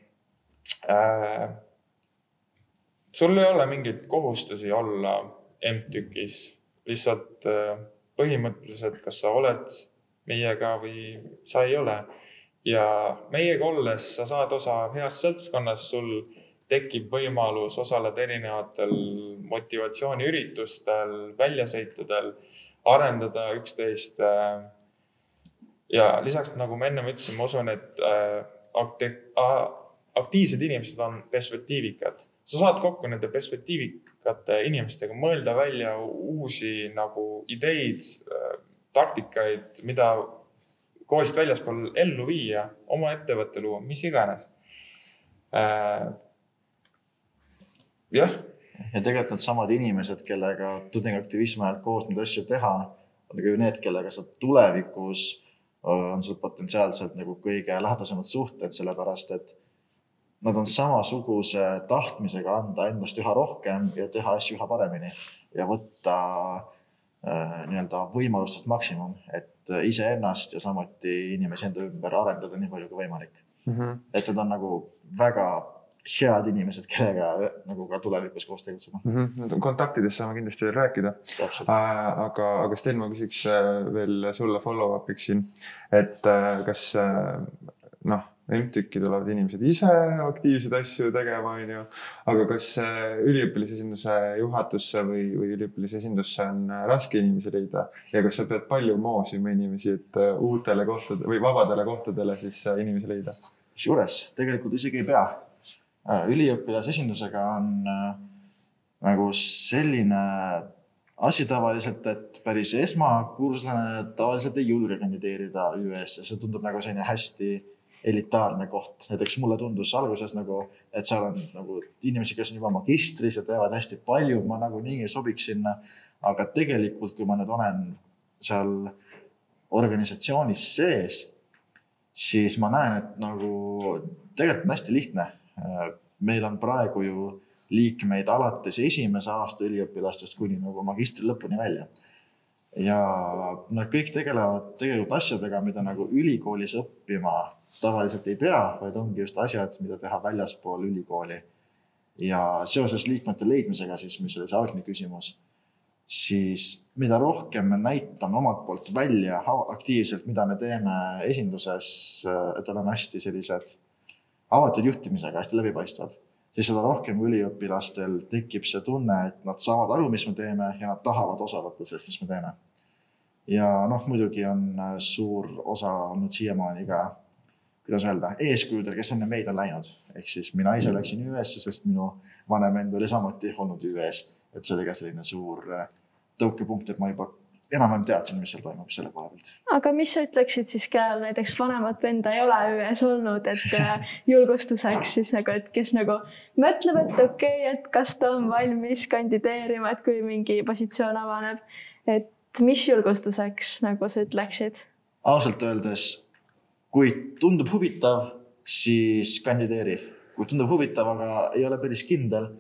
sul ei ole mingeid kohustusi olla MTÜK-is, lihtsalt äh, põhimõtteliselt, kas sa oled meiega või sa ei ole. ja meiega olles sa saad osa heast seltskonnast, sul tekib võimalus osaleda erinevatel motivatsiooniüritustel, väljasõitudel, arendada üksteist. ja lisaks, nagu ma ennem ütlesin, ma usun, et äh, aktiivsed inimesed on perspektiivikad. sa saad kokku nende perspektiivikate inimestega, mõelda välja uusi nagu ideid taktikaid, mida koolist väljaspool ellu viia, oma ettevõtte luua, mis iganes äh,. jah. ja tegelikult needsamad inimesed, kellega tudengiaktivismi ajal koos neid asju teha, on ka ju need, kellega sa tulevikus on sul potentsiaalselt nagu kõige lähedasemad suhted, sellepärast et nad on samasuguse tahtmisega anda endast üha rohkem ja teha asju üha paremini ja võtta Äh, nii-öelda võimalustest maksimum, et äh, iseennast ja samuti inimesi enda ümber arendada nii palju kui võimalik mm. -hmm. et need on nagu väga head inimesed, kellega äh, nagu ka tulevikus koos tegutseda mm. -hmm. kontaktidest saame kindlasti veel rääkida. aga, aga Sten, ma küsiks veel sulle follow-up'iks siin, et kas noh MTÜK-i tulevad inimesed ise aktiivseid asju tegema, on ju. aga kas üliõpilasesinduse juhatusse või, või üliõpilasesindusse on äh, raske inimesi leida ja kas sa pead palju moosima inimesi, et äh, uutele kohtadele või vabadele kohtadele siis äh, inimesi leida? kusjuures tegelikult isegi ei pea. üliõpilasesindusega on nagu selline asi tavaliselt, et päris esmakurslane tavaliselt ei julge kandideerida ÜÜ-sse, see tundub nagu selline hästi elitaarne koht, näiteks mulle tundus alguses nagu, et seal on nagu inimesi, kes on juba magistris ja teevad hästi palju, ma nagunii ei sobiks sinna. aga tegelikult, kui ma nüüd olen seal organisatsioonis sees, siis ma näen, et nagu tegelikult on hästi lihtne. meil on praegu ju liikmeid alates esimese aasta üliõpilastest kuni nagu magistri lõpuni välja ja nad kõik tegelevad tegelikult asjadega, mida nagu ülikoolis õppima tavaliselt ei pea, vaid ongi just asjad, mida teha väljaspool ülikooli. ja seoses liikmete leidmisega siis, mis oli see algne küsimus, siis mida rohkem me näitame omalt poolt välja aktiivselt, mida me teeme esinduses, et oleme hästi sellised avatud juhtimisega, hästi läbipaistvad siis seda rohkem üliõpilastel tekib see tunne, et nad saavad aru, mis me teeme ja nad tahavad osa võtta sellest, mis me teeme. Ja noh, muidugi on äh, suur osa olnud siiamaani ka, kuidas öelda, eeskujudel, kes enne meid on läinud. ehk siis mina ise läksin ÜÜ-sse, sest minu vanem vend oli samuti olnud ÜÜ-s. et see oli ka selline suur äh, tõukepunkt, et ma juba enam-vähem teadsin, mis seal toimub selle koha pealt. aga mis sa ütleksid siis, kellel näiteks vanemat venda ei ole ÜE-s olnud, et äh, julgustuseks siis nagu, et kes nagu mõtleb, et okei okay,, et kas ta on valmis kandideerima, et kui mingi positsioon avaneb, et mis julgustuseks nagu sa ütleksid? ausalt öeldes, kui tundub huvitav, siis kandideeri. kui tundub huvitav, aga ei ole päris kindel,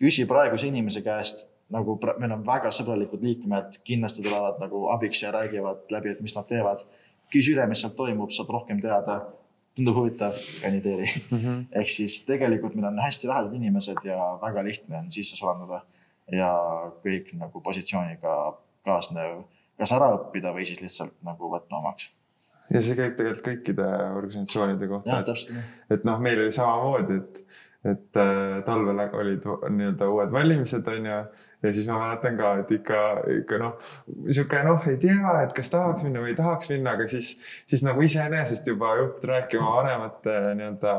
küsi praeguse inimese käest, nagu meil on väga sõbralikud liikmed, kindlasti tulevad nagu abiks ja räägivad läbi, et mis nad teevad. küsi üle, mis seal toimub, saad rohkem teada. tundub huvitav, kandideeri. ehk siis tegelikult meil on hästi lahedad inimesed ja väga lihtne on sisse sulanduda ja kõik nagu positsiooniga kaasnev kas ära õppida või siis lihtsalt nagu võtta omaks. ja see käib tegelikult kõikide organisatsioonide kohta et et noh, meil oli samamoodi, et, et äh, talvel olid nii-öelda uued valimised, on ju. ja siis ma mäletan ka, et ikka, ikka noh, sihuke noh, ei tea, et kas tahaks minna või ei tahaks minna, aga siis, siis nagu iseenesest juba juhtud rääkima vanemate nii-öelda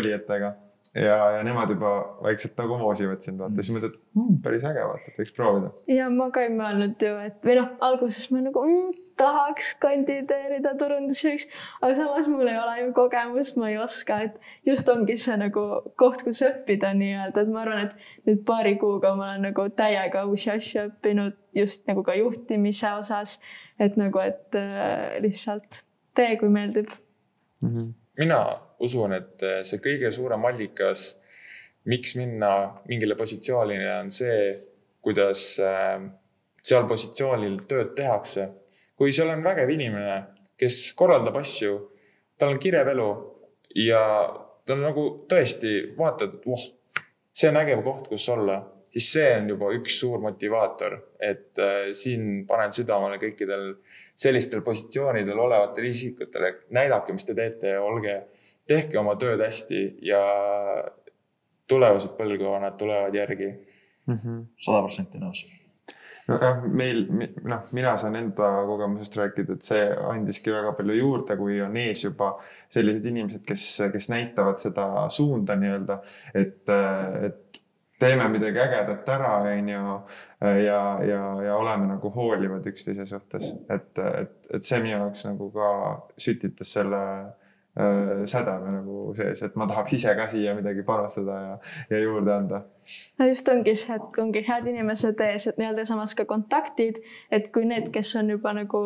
olijatega. ja, ja nemad juba vaikselt nagu moosivad sind, vaata, siis mõtled mmm,, päris äge, vaata, et võiks proovida. ja ma ka ei mõelnud ju, et või noh, alguses ma nagu mm, tahaks kandideerida turundusjuhiks, aga samas mul ei ole ju kogemust, ma ei oska, et just ongi see nagu koht, kus õppida nii-öelda, et ma arvan, et nüüd paari kuuga ma olen nagu täiega uusi asju õppinud just nagu ka juhtimise osas, et nagu, et äh, lihtsalt tee, kui meeldib. mina usun, et eh, see kõige suurem allikas, miks minna mingile positsioonile, on see, kuidas äh, seal positsioonil tööd tehakse. kui seal on vägev inimene, kes korraldab asju, tal on kirev elu ja ta on nagu tõesti vaatad, et voh, see on äge koht, kus olla, siis see on juba üks suur motivaator, et äh, siin panen südamele kõikidel sellistel positsioonidel olevatele isikutele, näidake, mis te teete, olge, tehke oma tööd hästi ja tulevased põlvkonnad tulevad järgi. sada protsenti nõus. nojah, meil, noh, mina saan enda kogemusest rääkida, et see andiski väga palju juurde, kui on ees juba sellised inimesed, kes, kes näitavad seda suunda nii-öelda, et, et teeme midagi ägedat ära, on ju, ja, ja, ja oleme nagu hoolivad üksteise suhtes, et, et, et see minu jaoks nagu ka sütitas selle sädeme nagu sees, et ma tahaks ise ka siia midagi panustada ja, ja juurde anda no just ongi see, et ongi head inimesed ees, et nii-öelda samas ka kontaktid, et kui need, kes on juba nagu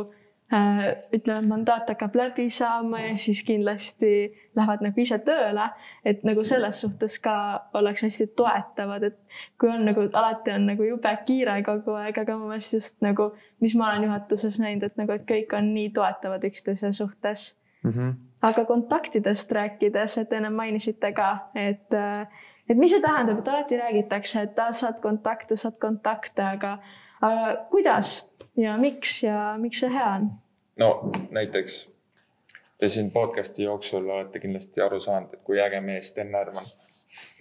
äh, ütleme, mandaat hakkab läbi saama ja siis kindlasti lähevad nagu ise tööle, et nagu selles suhtes ka ollakse hästi toetavad, et kui on nagu alati on nagu jube kiire kogu aeg, aga mu meelest just nagu, mis ma olen juhatuses näinud, et nagu, et kõik on nii toetavad üksteise suhtes mm. -hmm. Aga kontaktidest rääkides, et enne mainisite ka, et, et mis see tähendab, et alati räägitakse, et saad kontakte, saad kontakte, aga, aga kuidas ja miks ja miks see hea on? no näiteks te siin podcast'i jooksul olete kindlasti aru saanud, et kui äge mees Sten Härman.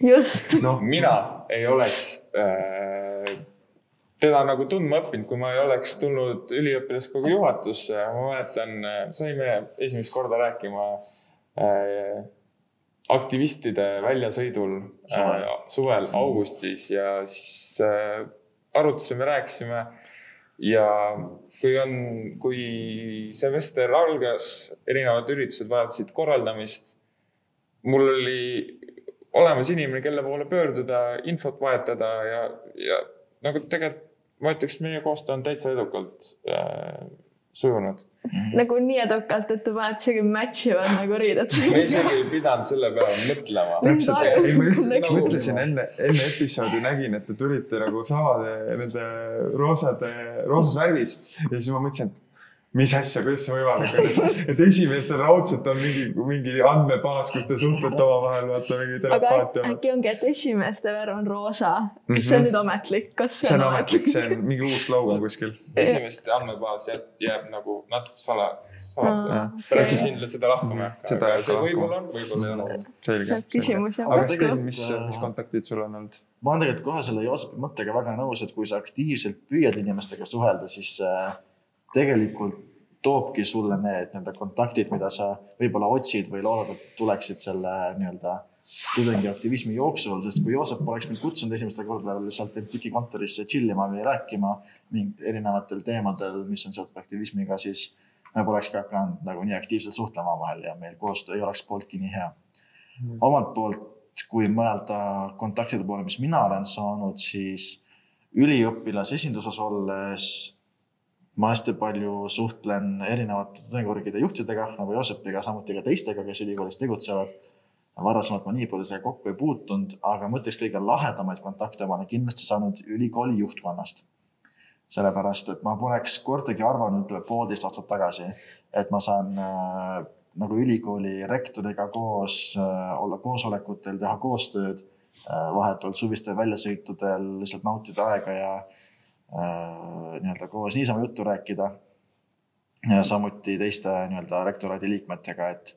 just, noh, mina ei oleks äh, teda nagu tundma õppinud, kui ma ei oleks tulnud üliõpilaskogu juhatusse. ma mäletan, saime esimest korda rääkima äh, aktivistide väljasõidul Suvel. äh, suvel augustis ja siis äh, arutasime, rääkisime ja kui on, kui semester algas, erinevad üritused vajasid korraldamist. mul oli olemas inimene, kelle poole pöörduda, infot vahetada ja, ja nagu tegelikult ma ütleks, meie koostöö on täitsa edukalt äh, sujunud. nagu nii edukalt, et panete isegi match ivad nagu riided. me isegi ei pidanud selle peale mõtlema. täpselt, ei ma just Nägin. mõtlesin enne, enne episoodi nägin, et te tulite nagu samade nende roosade, roosas värvis ja siis ma mõtlesin, et mis asja, kuidas see võimalik on, et esimestel raudselt on mingi, mingi andmebaas, kus te suhtlete omavahel, vaata mingi aga telepaatia. äkki ongi, et esimeste värv on roosa, kas Mhm. see on nüüd ametlik, kas see on ametlik, see on mingi uus slogan kuskil. esimeste andmebaas jääb, jääb nagu natuke sala, saladuseks. pärast siis kindlasti seda lahkama ei hakka, Seda ei aga see hakka võib-olla on, võib-olla ei ole. selge, selge. küsimus ja aga vastus. Sten, mis, mis kontaktid sul on olnud? ma olen tegelikult kohe selle Joosepi mõttega väga nõus, et kui sa aktiivselt püüad inimestega suhelda, siis äh, tegelikult toobki sulle need nii-öelda kontaktid, mida sa võib-olla otsid või loodad, et tuleksid selle nii-öelda tudengiaktivismi jooksul, sest kui Joosep poleks mind kutsunud esimestel kordadel lihtsalt MTÜK-i kontorisse chill ima või rääkima mingil erinevatel teemadel, mis on seotud aktivismiga, siis me polekski hakanud nagu nii aktiivselt suhtlema omavahel ja meil koostöö ei oleks pooltki nii hea. omalt poolt, kui mõelda kontaktide poole, mis mina olen saanud, siis üliõpilase esinduses olles ma hästi palju suhtlen erinevate tudengivõrgide juhtidega nagu Joosepiga, samuti ka teistega, kes ülikoolis tegutsevad varasemalt ma nii palju sellega kokku ei puutunud, aga ma ütleks kõige lahedamaid kontakte ma olen kindlasti saanud ülikooli juhtkonnast. sellepärast, et ma poleks kordagi arvanud poolteist aastat tagasi, et ma saan äh, nagu ülikooli rektoriga koos äh, olla koosolekutel, teha koostööd äh,, vahetult suvistel väljasõitudel lihtsalt nautida aega ja äh, nii-öelda koos niisama juttu rääkida. samuti teiste nii-öelda rektoraadi liikmetega, et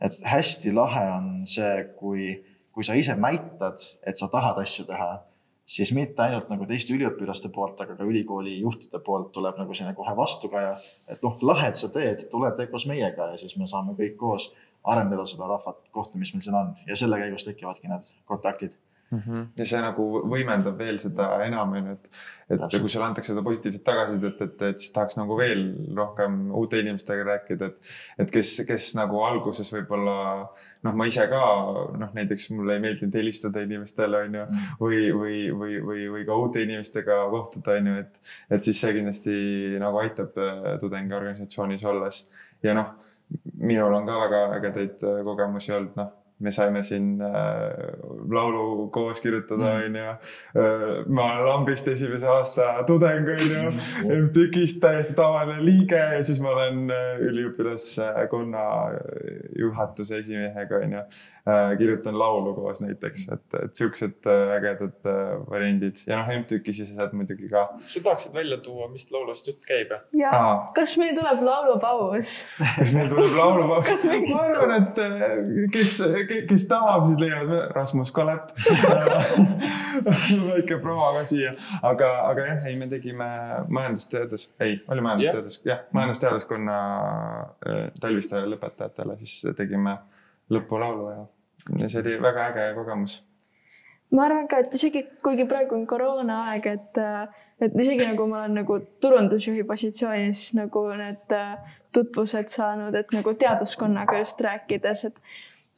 et hästi lahe on see, kui, kui sa ise näitad, et sa tahad asju teha, siis mitte ainult nagu teiste üliõpilaste poolt, aga ka ülikooli juhtide poolt tuleb nagu selline kohe vastukaja, et noh, lahe, et sa teed, tule tee koos meiega ja siis me saame kõik koos arendada seda rahvat kohta, mis meil siin on ja selle käigus tekivadki need kontaktid mm. -hmm. ja see nagu võimendab veel seda enam, on ju, et, et Täpselt. kui sulle antakse seda positiivset tagasisidet, et, et siis tahaks nagu veel rohkem uute inimestega rääkida, et, et kes, kes nagu alguses võib-olla noh, ma ise ka noh, näiteks mulle ei meeldinud helistada inimestele, on ju, mm. või, või, või, või, või ka uute inimestega kohtuda, on ju, et, et siis see kindlasti nagu aitab äh, tudengiorganisatsioonis olles ja noh, minul on ka väga ägedaid äh, kogemusi olnud, noh me saime siin äh, laulu koos kirjutada, mm. onju. Äh, ma olen lambist esimese aasta tudeng, onju. MTÜK-ist täiesti tavaline liige ja siis ma olen äh, üliõpilaskonna juhatuse esimehega, onju. kirjutan laulu koos näiteks, et, et siuksed ägedad variandid ja noh, MTÜK-i sisesed muidugi ka. sa tahaksid välja tuua, mis laulust jutt käib? jaa, kas meil tuleb laulupaus? kas meil tuleb laulupaus? ma arvan, et kes kes tahab, siis leiavad Rasmus Kalep väike promo ka siia, aga, aga jah, ei, me tegime majandusteadus, ei, oli majandusteadus, jah, majandusteaduskonna äh, talvistele lõpetajatele, siis tegime lõpulaulu ja, ja see oli väga äge kogemus. Ma arvan ka, et isegi kuigi praegu on koroonaaeg, et, et isegi nagu ma olen nagu turundusjuhi positsioonis nagu need äh, tutvused saanud, et nagu teaduskonnaga just rääkides, et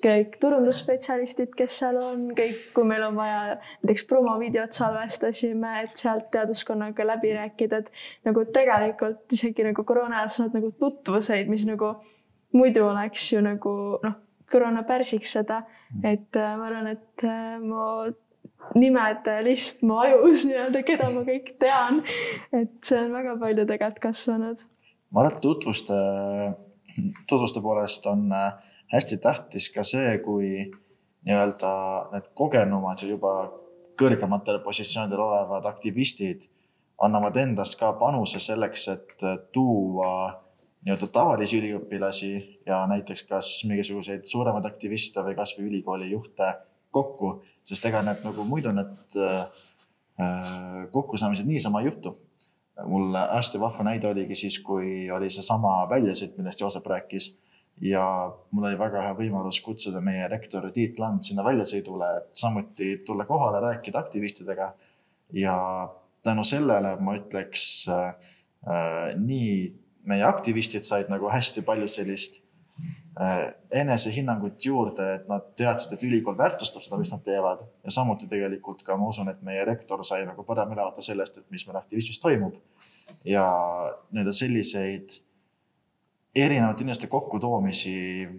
kõik turundusspetsialistid, kes seal on, kõik, kui meil on vaja näiteks promovideot salvestasime, et sealt teaduskonnaga läbi rääkida, et nagu tegelikult isegi nagu koroona ajal saad nagu tutvuseid, mis nagu muidu oleks ju nagu noh, koroona pärsiks seda, et äh, ma arvan, et äh, mu nimede list mu ajus nii-öelda, keda ma kõik tean, et see on väga palju tegelikult kasvanud. ma arvan, et tutvuste, tutvuste poolest on äh, hästi tähtis ka see, kui nii-öelda need kogenumad ja juba kõrgematel positsioonidel olevad aktivistid annavad endast ka panuse selleks, et tuua nii-öelda tavalisi üliõpilasi ja näiteks kas mingisuguseid suuremaid aktiviste või kasvõi ülikooli juhte kokku, sest ega need nagu muidu need äh, kokkusaamised niisama ei juhtu. mul hästi vahva näide oligi siis, kui oli seesama väljasõit, millest Joosep rääkis ja mul oli väga hea võimalus kutsuda meie rektor Tiit Land sinna väljasõidule, et samuti tulla kohale, rääkida aktivistidega. ja tänu sellele ma ütleks äh, äh, nii meie aktivistid said nagu hästi palju sellist äh, enesehinnangut juurde, et nad teadsid, et ülikool väärtustab seda, mis nad teevad ja samuti tegelikult ka ma usun, et meie rektor sai nagu parem ülevaate sellest, et mis meil aktivismis toimub. ja nii-öelda selliseid erinevate inimeste kokkutoomisi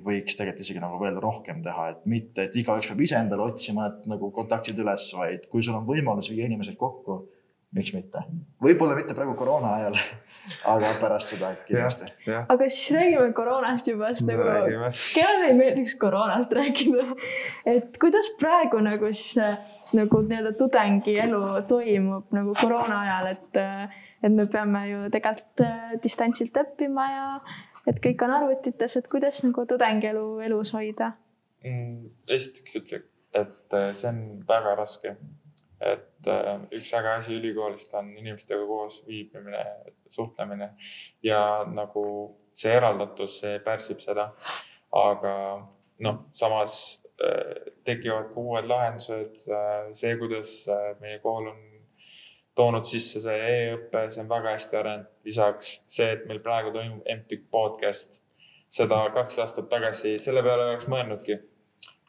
võiks tegelikult isegi nagu veel rohkem teha, et mitte, et igaüks peab ise endale otsima need nagu kontaktid üles, vaid kui sul on võimalus viia inimesed kokku, miks mitte. võib-olla mitte praegu koroona ajal, aga pärast seda kindlasti. aga siis räägime koroonast juba, sest nagu kellele ei meeldiks koroonast rääkida. et kuidas praegu nagu siis nagu nii-öelda tudengielu toimub nagu koroona ajal, et, et me peame ju tegelikult äh, distantsilt õppima ja et kõik on arvutites, et kuidas nagu tudengielu elus hoida mm,? esiteks ütleks, et äh, see on väga raske. et äh, üks äge asi ülikoolist on inimestega koos viibimine, suhtlemine ja nagu see eraldatus, see pärsib seda. aga noh, samas äh, tekivad ka uued lahendused. see, kuidas meie kool on toonud sisse see e-õpe, see on väga hästi arenenud. lisaks see, et meil praegu toimub MTÜK podcast, seda kaks aastat tagasi, selle peale ei oleks mõelnudki.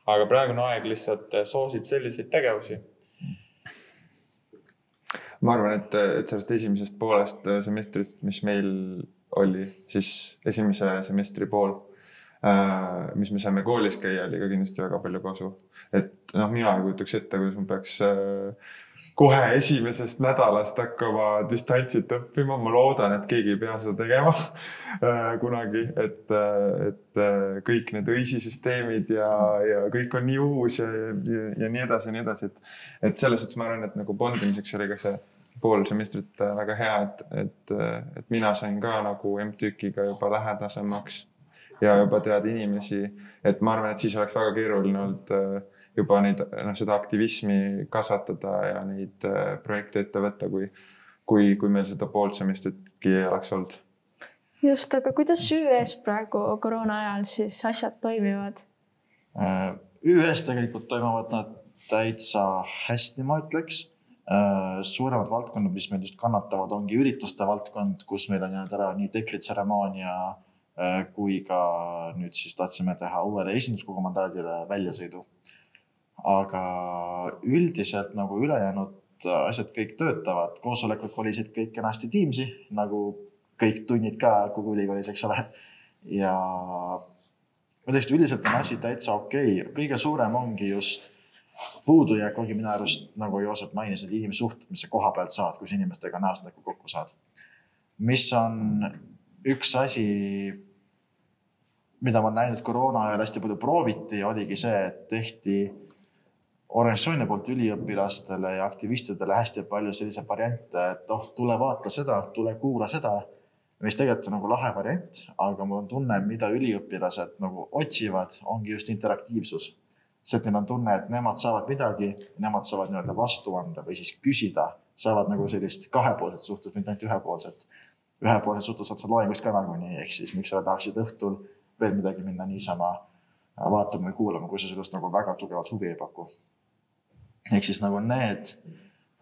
aga praegune aeg lihtsalt soosib selliseid tegevusi ma arvan, et, et sellest esimesest poolest semestrist, mis meil oli, siis esimese semestri pool äh,, mis me saime koolis käia, oli ka kindlasti väga palju kasu. et noh, mina ei kujutaks ette, kuidas ma peaks äh, kohe esimesest nädalast hakkama distantsilt õppima, ma loodan, et keegi ei pea seda tegema äh, kunagi, et, äh, et äh, kõik need õisisüsteemid ja, ja kõik on nii uus ja, ja, ja nii edasi ja nii edasi, et, et selles suhtes ma arvan, et nagu bondimiseks oli ka see pool semestrit väga hea, et, et, et mina sain ka nagu MTÜK-iga juba lähedasemaks ja juba teada inimesi, et ma arvan, et siis oleks väga keeruline olnud juba neid, noh, seda aktivismi kasvatada ja neid projekte ette võtta, kui, kui, kui meil seda poolt semestritki ei oleks olnud. just, aga kuidas ÜÜ-s praegu koroona ajal siis asjad toimivad? ÜÜ-s tegelikult toimuvad nad täitsa hästi, ma ütleks Äh, suuremad valdkonnad, mis meil just kannatavad, ongi ürituste valdkond, kus meil on jäänud ära nii dekritseremoonia äh, kui ka nüüd siis tahtsime teha uuele esinduskogu mandaadile väljasõidu. Aga üldiselt nagu ülejäänud asjad kõik töötavad, koosolekud kolisid kõik kenasti Teamsi, nagu kõik tunnid ka kogu ülikoolis, eks ole. ja ma et üldiselt on asi täitsa okei okay., kõige suurem ongi just puudujääk ongi minu arust, nagu Joosep mainis, need inimsuhted, mis sa koha pealt saad, kus inimestega näost näkku kokku saad. mis on üks asi, mida ma olen näinud koroona ajal hästi palju prooviti, oligi see, et tehti organisatsiooni poolt üliõpilastele ja aktivistidele hästi palju selliseid variante, et oh, tule vaata seda, tule kuula seda. mis tegelikult on nagu lahe variant, aga mul on tunne, mida üliõpilased nagu otsivad, ongi just interaktiivsus see, et neil on tunne, et nemad saavad midagi, nemad saavad nii-öelda vastu anda või siis küsida, saavad nagu sellist kahepoolset suhtlust, mitte ainult ühepoolset. ühepoolset suhtlust saad sa loengust ka nagunii, ehk siis miks sa tahaksid õhtul veel midagi minna niisama vaatama või kuulama, kui sa sellest nagu väga tugevalt huvi ei paku. Ehk siis nagu need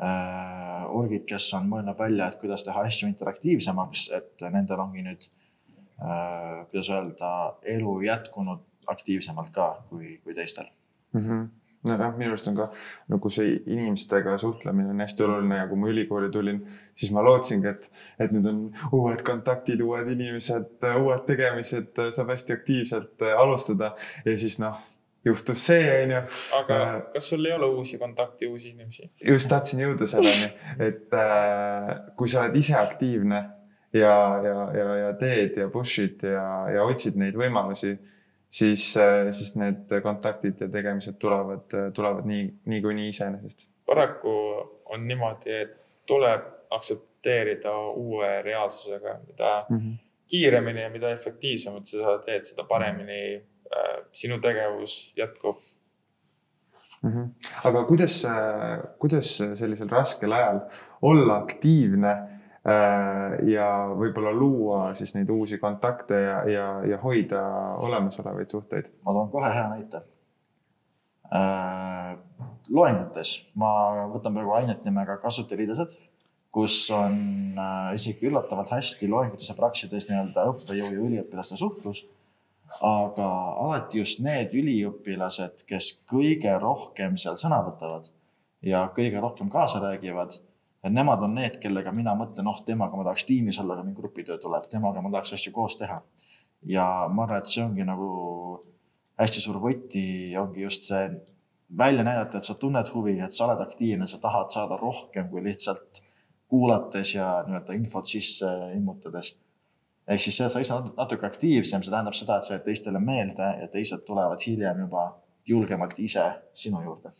äh, orgid, kes on mõelnud välja, et kuidas teha asju interaktiivsemaks, et nendel ongi nüüd äh,, kuidas öelda, elu jätkunud aktiivsemalt ka kui, kui teistel mm. -hmm nojah, minu arust on ka nagu see inimestega suhtlemine on hästi oluline ja kui ma ülikooli tulin, siis ma lootsingi, et, et nüüd on uued kontaktid, uued inimesed, uued tegemised, saab hästi aktiivselt alustada ja siis noh, juhtus see, onju. aga äh, kas sul ei ole uusi kontakte, uusi inimesi? just tahtsin jõuda selleni, et äh, kui sa oled ise aktiivne ja, ja, ja, ja teed ja push'id ja, ja otsid neid võimalusi siis, äh, siis need kontaktid ja tegemised tulevad, äh, tulevad nii, niikuinii iseenesest. paraku on niimoodi, et tuleb aktsepteerida uue reaalsusega, mida mm -hmm. kiiremini ja mida efektiivsemalt sa seda teed, seda paremini äh, sinu tegevus jätkub mm. -hmm. aga kuidas, kuidas sellisel raskel ajal olla aktiivne Äh, ja võib-olla luua siis neid uusi kontakte ja, ja, ja hoida olemasolevaid suhteid. ma toon kohe hea näite. Äh, loengutes ma võtan praegu ainet nimega kasutajaliidlased, kus on äh, isegi üllatavalt hästi loengutes ja praksides nii-öelda õppejõu ja üliõpilaste suhtlus. Aga alati just need üliõpilased, kes kõige rohkem seal sõna võtavad ja kõige rohkem kaasa räägivad nemad on need, kellega mina mõtlen, noh, temaga ma tahaks tiimis olla, kui mingi grupitöö tuleb, temaga ma tahaks asju koos teha. ja ma arvan, et see ongi nagu hästi suur võti, ongi just see välja näidata, et sa tunned huvi, et sa oled aktiivne, sa tahad saada rohkem kui lihtsalt kuulates ja nii-öelda infot sisse immutades. Ehk siis see, sa ise oled natuke aktiivsem, see tähendab seda, et sa jääd teistele meelde ja teised tulevad hiljem juba julgemalt ise sinu juurde.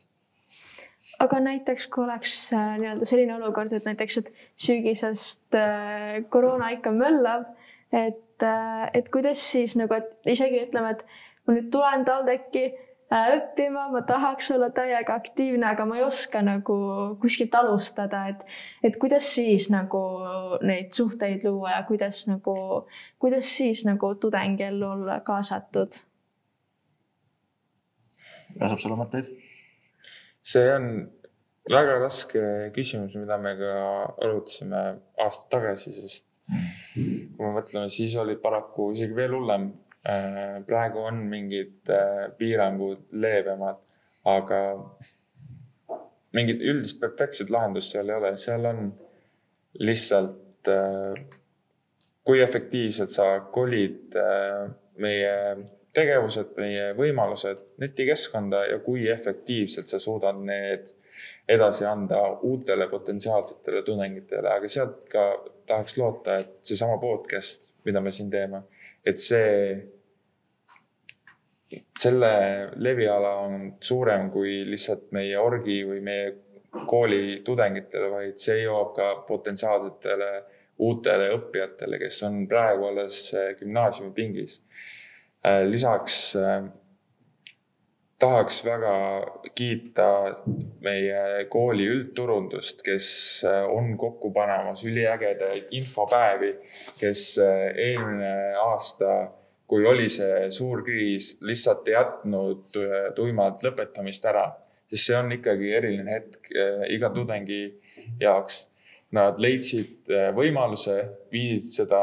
Aga näiteks, kui oleks äh, nii-öelda selline olukord, et näiteks, et sügisest äh, koroona ikka möllab, et äh,, et kuidas siis nagu, et isegi ütleme, et ma nüüd tulen TalTechi õppima, ma tahaks olla täiega aktiivne, aga ma ei oska nagu kuskilt alustada, et, et kuidas siis nagu neid suhteid luua ja kuidas nagu, kuidas siis nagu tudengiellu olla kaasatud? pääseb sulle mõtteid? see on väga raske küsimus, mida me ka arutasime aasta tagasi, sest kui me mõtleme, siis oli paraku isegi veel hullem. Äh, praegu on mingid äh, piirangud leebemad, aga mingit üldist perfektset lahendust seal ei ole, seal on lihtsalt, äh, kui efektiivselt sa kolid meie tegevused, meie võimalused netikeskkonda ja kui efektiivselt sa suudad need edasi anda uutele potentsiaalsetele tudengitele, aga sealt ka tahaks loota, et seesama podcast, mida me siin teeme, et see, selle leviala on suurem kui lihtsalt meie orgi või meie kooli tudengitele, vaid see jõuab ka potentsiaalsetele uutele õppijatele, kes on praegu alles gümnaasiumipingis. lisaks tahaks väga kiita meie kooli üldturundust, kes äh, on kokku panemas üliägedaid infopäevi, kes äh, eelmine aasta, kui oli see suur kriis, lihtsalt ei jätnud äh, tuimalt lõpetamist ära, sest see on ikkagi eriline hetk iga tudengi jaoks. Nad leidsid võimaluse, viisid seda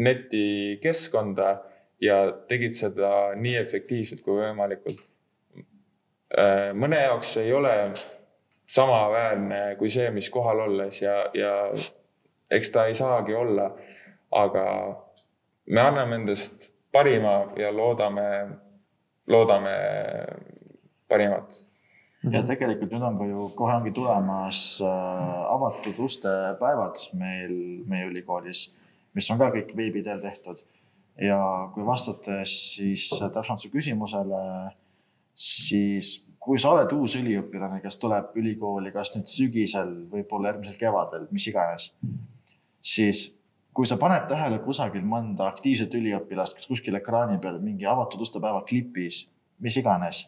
netikeskkonda ja tegid seda nii efektiivselt kui võimalikult Äh, mõne jaoks ei ole samaväärne kui see, mis kohal olles ja, ja eks ta ei saagi olla. aga me anname endast parima ja loodame, loodame parimat. ja tegelikult nüüd on ka ju kohe ongi tulemas äh, avatud uste päevad meil meie ülikoolis, mis on ka kõik veebi teel tehtud. ja kui vastates siis täpsemalt su küsimusele siis kui sa oled uus üliõpilane, kes tuleb ülikooli, kas nüüd sügisel, võib-olla järgmisel kevadel, mis iganes, siis kui sa paned tähele kusagil mõnda aktiivset üliõpilast, kas kuskil ekraani peal mingi avatud ustepäeva klipis, mis iganes,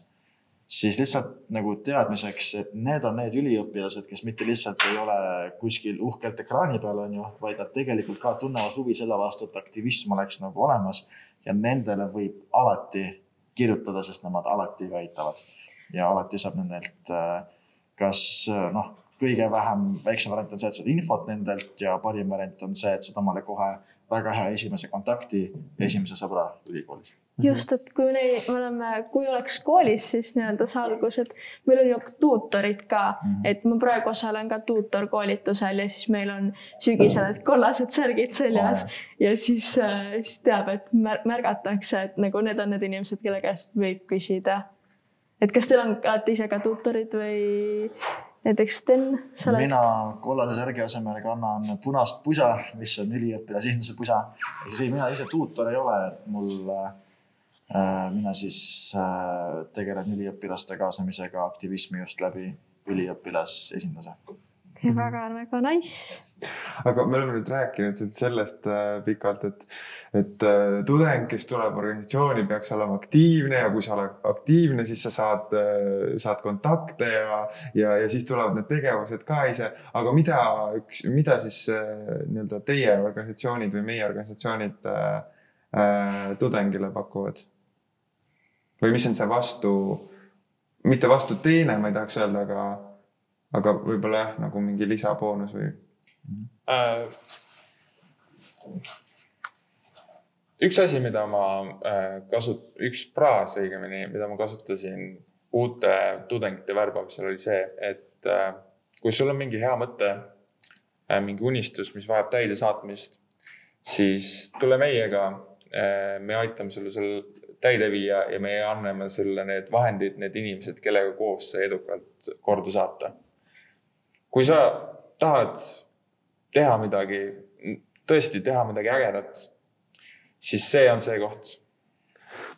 siis lihtsalt nagu teadmiseks, et need on need üliõpilased, kes mitte lihtsalt ei ole kuskil uhkelt ekraani peal, on ju, vaid nad tegelikult ka tunnevad huvi selle vastu, et aktivism oleks nagu olemas ja nendele võib alati kirjutada, sest nemad alati ka aitavad ja alati saab nendelt äh, kas äh, noh, kõige vähem, väiksem variant on see, et saad infot nendelt ja parim variant on see, et saad omale kohe väga hea esimese kontakti, esimese sõbra ülikoolis just, et kui me, me oleme, kui oleks koolis, siis nii-öelda see algus, et meil on ju tuutorid ka mm, -hmm. et ma praegu osalen ka tuutorkoolitusel ja siis meil on sügisel need kollased särgid seljas oh, ja siis, äh, siis teab, et märgatakse, et nagu need on need inimesed, kelle käest võib küsida. et kas teil on alati ise ka tuutorid või näiteks Sten, sa oled? mina kollase särgi asemel kannan punast pusa, mis on üliõpilase esinduse pusa. ja siis mina ise tuutor ei ole, et mul Äh, mina siis äh, tegelen üliõpilaste kaasamisega aktivismi just läbi üliõpilasesinduse. Väga, väga nice. aga me oleme nüüd rääkinud sellest äh, pikalt, et, et tudeng, kes tuleb organisatsiooni, peaks olema aktiivne ja kui sa oled aktiivne, siis sa saad, saad kontakte ja, ja, ja siis tulevad need tegevused ka ise. aga mida üks, mida siis nii-öelda teie organisatsioonid või meie organisatsioonid äh, tudengile pakuvad? või mis on see vastu, mitte vastuteene, ma ei tahaks öelda, aga, aga võib-olla jah, nagu mingi lisaboonus või äh,? üks asi, mida ma äh, kasut-, üks fraas õigemini, mida ma kasutasin uute tudengite värbamisel oli see, et äh, kui sul on mingi hea mõte äh,, mingi unistus, mis vajab täidesaatmist, siis tule meiega me aitame sulle seal täide viia ja me anname sulle need vahendid, need inimesed, kellega koos see edukalt korda saata. Kui sa tahad teha midagi, tõesti teha midagi ägedat, siis see on see koht.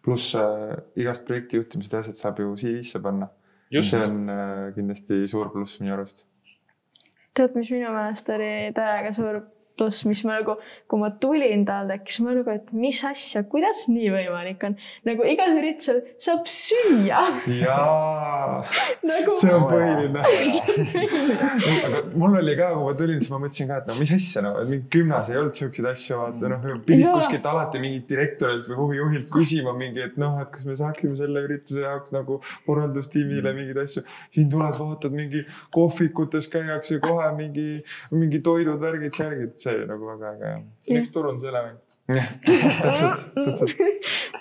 pluss äh, igast projekti juhtimise asjad saab ju CV-sse panna. see on äh, kindlasti suur pluss minu arust. tead, mis minu meelest oli täiega suur üllatus, mis ma nagu, kui ma tulin tal tekkis, ma nagu, et mis asja, kuidas nii võimalik on. nagu igal üritusel saab süüa jaa, nagu. see on põhiline. aga mul oli ka, kui ma tulin, siis ma mõtlesin ka, et no mis asja, no et mingi gümnas ei olnud siukseid asju, vaata noh, pidid kuskilt alati mingit direktorilt või huvijuhilt küsima mingi, et noh, et kas me saaksime selle ürituse jaoks nagu korraldustiimile mingeid asju. siin tuled, vaatad mingi kohvikutes käiakse kohe mingi, mingi toidud, värgid, särgid, see oli nagu väga äge jah. see on üks turunduselement. jah, täpselt, täpselt.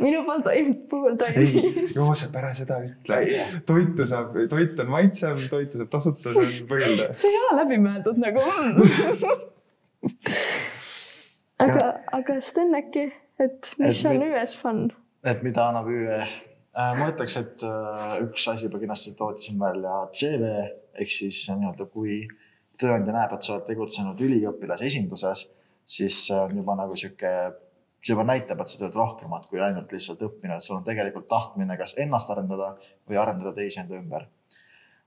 minu pool toimub, puhul ei, toimis. Joosep, ära seda ütle. toitu saab, toit on maitsev, toitu saab tasuta, see on põhiline. see ei ole läbimõeldud nagu aga, aga Sten äkki, et mis Et on mi- ÜS fun? et mida annab ÜE äh,? ma ütleks, et äh, üks asi juba kindlasti toodi siin välja CV ehk siis nii-öelda, kui tööandja näeb, et sa oled tegutsenud üliõpilase esinduses, siis see on juba nagu sihuke, see juba näitab, et sa teed rohkemat kui ainult lihtsalt õppimine, et sul on tegelikult tahtmine kas ennast arendada või arendada teisi enda ümber.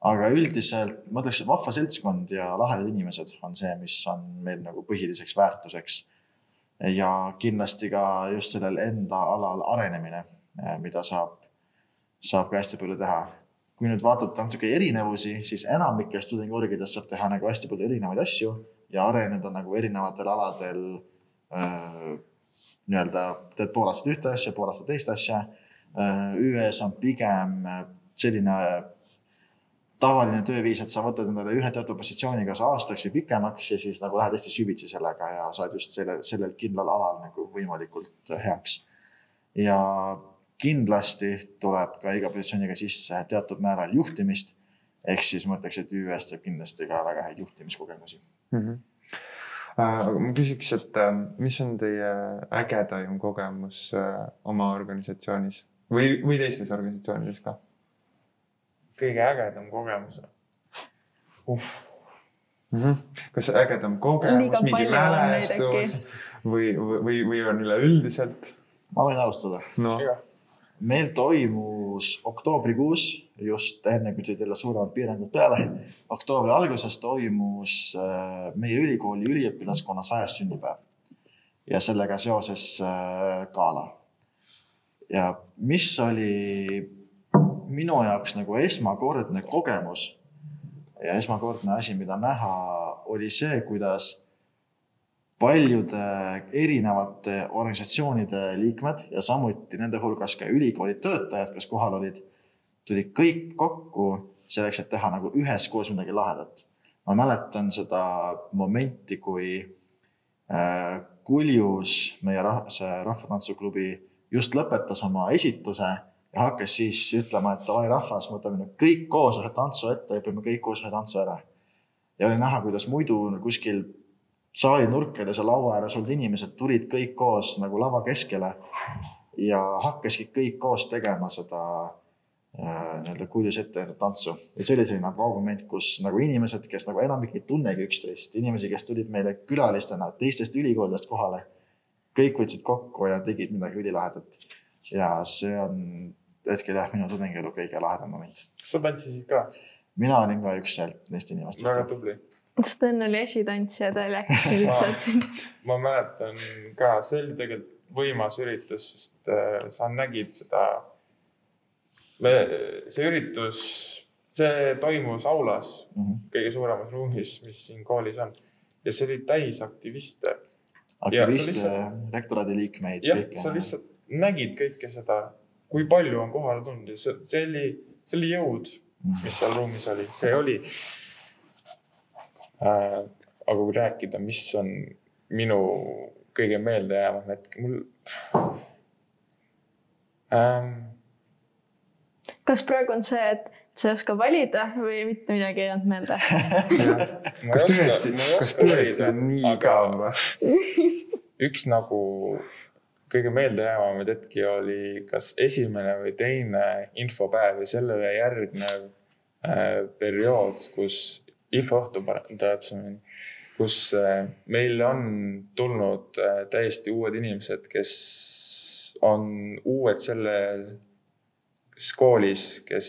aga üldiselt ma ütleks, et vahva seltskond ja lahedad inimesed on see, mis on meil nagu põhiliseks väärtuseks ja kindlasti ka just sellel enda alal arenemine, mida saab, saab ka hästi palju teha. Kui nüüd vaadata natuke erinevusi, siis enamikes tudengiorgides saab teha nagu hästi palju erinevaid asju ja areneda nagu erinevatel aladel äh,. nii-öelda teed pool aastat ühte asja, pool aastat teist asja äh,. ÜE-s on pigem selline tavaline tööviis, et sa võtad endale ühe teatud positsiooni kas aastaks või pikemaks ja siis nagu lähed hästi süvitsi sellega ja saad just selle, sellel kindlal alal nagu võimalikult heaks. ja kindlasti tuleb ka iga positsiooniga sisse teatud määral juhtimist. ehk siis ma ütleks, et ÜÜ-st saab kindlasti ka väga häid juhtimiskogemusi. Mhm. aga ma küsiks, et äh, mis on teie ägedaim kogemus äh, oma organisatsioonis või, või teistes organisatsioonides ka? kõige ägedam kogemus uh,. Mhm. kas ägedam kogemus mingi mälestus või, või, või on üleüldiselt? ma võin alustada. noh, meil toimus oktoobrikuus, just enne kui tulid jälle suuremad piirangud peale, oktoobri alguses toimus äh, meie ülikooli üliõpilaskonna sajas sünnipäev ja sellega seoses äh, gala. ja mis oli minu jaoks nagu esmakordne kogemus ja esmakordne asi, mida näha, oli see, kuidas paljude erinevate organisatsioonide liikmed ja samuti nende hulgas ka ülikooli töötajad, kes kohal olid, tulid kõik kokku selleks, et teha nagu üheskoos midagi lahedat. ma mäletan seda momenti, kui äh, Kuljus, meie rah see Rahvatantsuklubi just lõpetas oma esituse ja hakkas siis ütlema, et davai rahvas, võtame nüüd kõik koos ühe tantsu ette õpime kõik koos ühe tantsu ära. ja oli näha, kuidas muidu kuskil saali nurkades ja laua ääres olnud inimesed tulid kõik koos nagu lava keskele ja hakkaski kõik koos tegema seda äh, nii-öelda kuljus ette näidatud tantsu. ja see oli selline vau-moment, kus nagu inimesed, kes nagu enamik ei tunnegi üksteist, inimesi, kes tulid meile külalistena teistest ülikoolidest kohale, kõik võtsid kokku ja tegid midagi ülilahedat. ja see on hetkel jah, minu tudengielu kõige lahedam moment. kas sa tantsisid ka? mina olin ka üks sealt neist väga inimestest. tubli. Sten oli esitantsija, ta läks lihtsalt sinna. ma mäletan ka, see oli tegelikult võimas üritus, sest äh, sa nägid seda. see üritus, see toimus aulas, kõige suuremas ruumis, mis siin koolis on ja see oli täis aktiviste. Aktiviste lihtsalt-, rektoraadi liikmeid. jah, sa lihtsalt nägid kõike seda, kui palju on kohale tulnud ja see, see oli, see oli jõud, mis seal ruumis oli, see oli. Aga kui rääkida, mis on minu kõige meeldejäävam hetk, mul ähm,. kas praegu on see, et sa ei oska valida või mitte midagi ei jäänud meelde? kas tõesti, kas tõesti on nii igav või? üks nagu kõige meeldejäävamaid hetki oli kas esimene või teine infopäev ja sellele järgnev äh, periood, kus infoõhtu täpsemini, kus äh, meil on tulnud äh, täiesti uued inimesed, kes on uued selles koolis, kes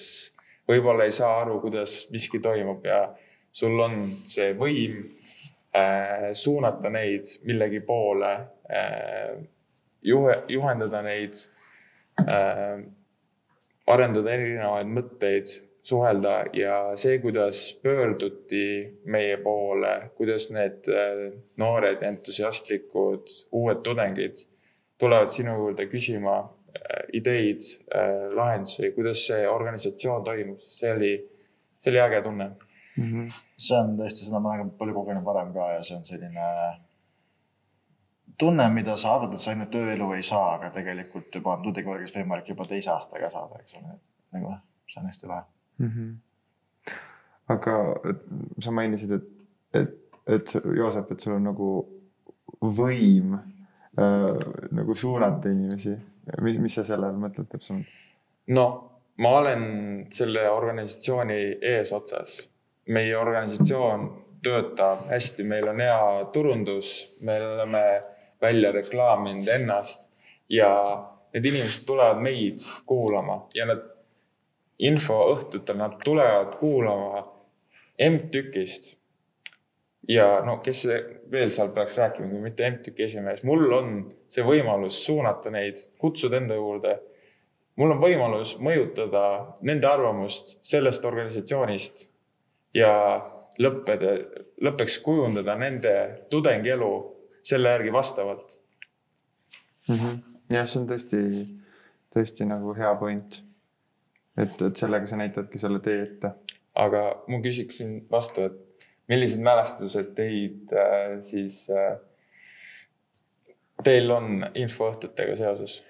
võib-olla ei saa aru, kuidas miski toimub ja sul on see võim äh, suunata neid millegi poole äh,, juhe, juhendada neid äh,, arendada erinevaid mõtteid, suhelda ja see, kuidas pöörduti meie poole, kuidas need äh, noored entusiastlikud uued tudengid tulevad sinu juurde küsima äh, ideid, äh, lahendusi, kuidas see organisatsioon toimus, see oli, see oli äge tunne mm. -hmm. see on tõesti, seda ma olen palju kogenud varem ka ja see on selline tunne, mida sa arvad, et sa enne tööelu ei saa, aga tegelikult juba on tudengivõrgus võimalik juba teise aastaga saada, eks ole. nagu see on hästi lahe mm. -hmm. aga sa mainisid, et, et, et Joosep, et sul on nagu võim äh, nagu suunata inimesi. mis, mis sa selle all mõtled täpsemalt? no ma olen selle organisatsiooni eesotsas. meie organisatsioon töötab hästi, meil on hea turundus, me oleme välja reklaaminud ennast ja need inimesed tulevad meid kuulama ja nad infoõhtutel nad tulevad kuulama M-tükist. ja no kes veel seal peaks rääkima, kui mitte M-tüki esimees, mul on see võimalus suunata neid, kutsuda enda juurde. mul on võimalus mõjutada nende arvamust sellest organisatsioonist ja lõppeda, lõppeks kujundada nende tudengielu selle järgi vastavalt mm. -hmm. jah, see on tõesti, tõesti nagu hea point et, et sellega sa näitadki selle tee ette. aga ma küsiksin vastu, et millised mälestused teid äh, siis äh, teil on infoõhtutega seoses?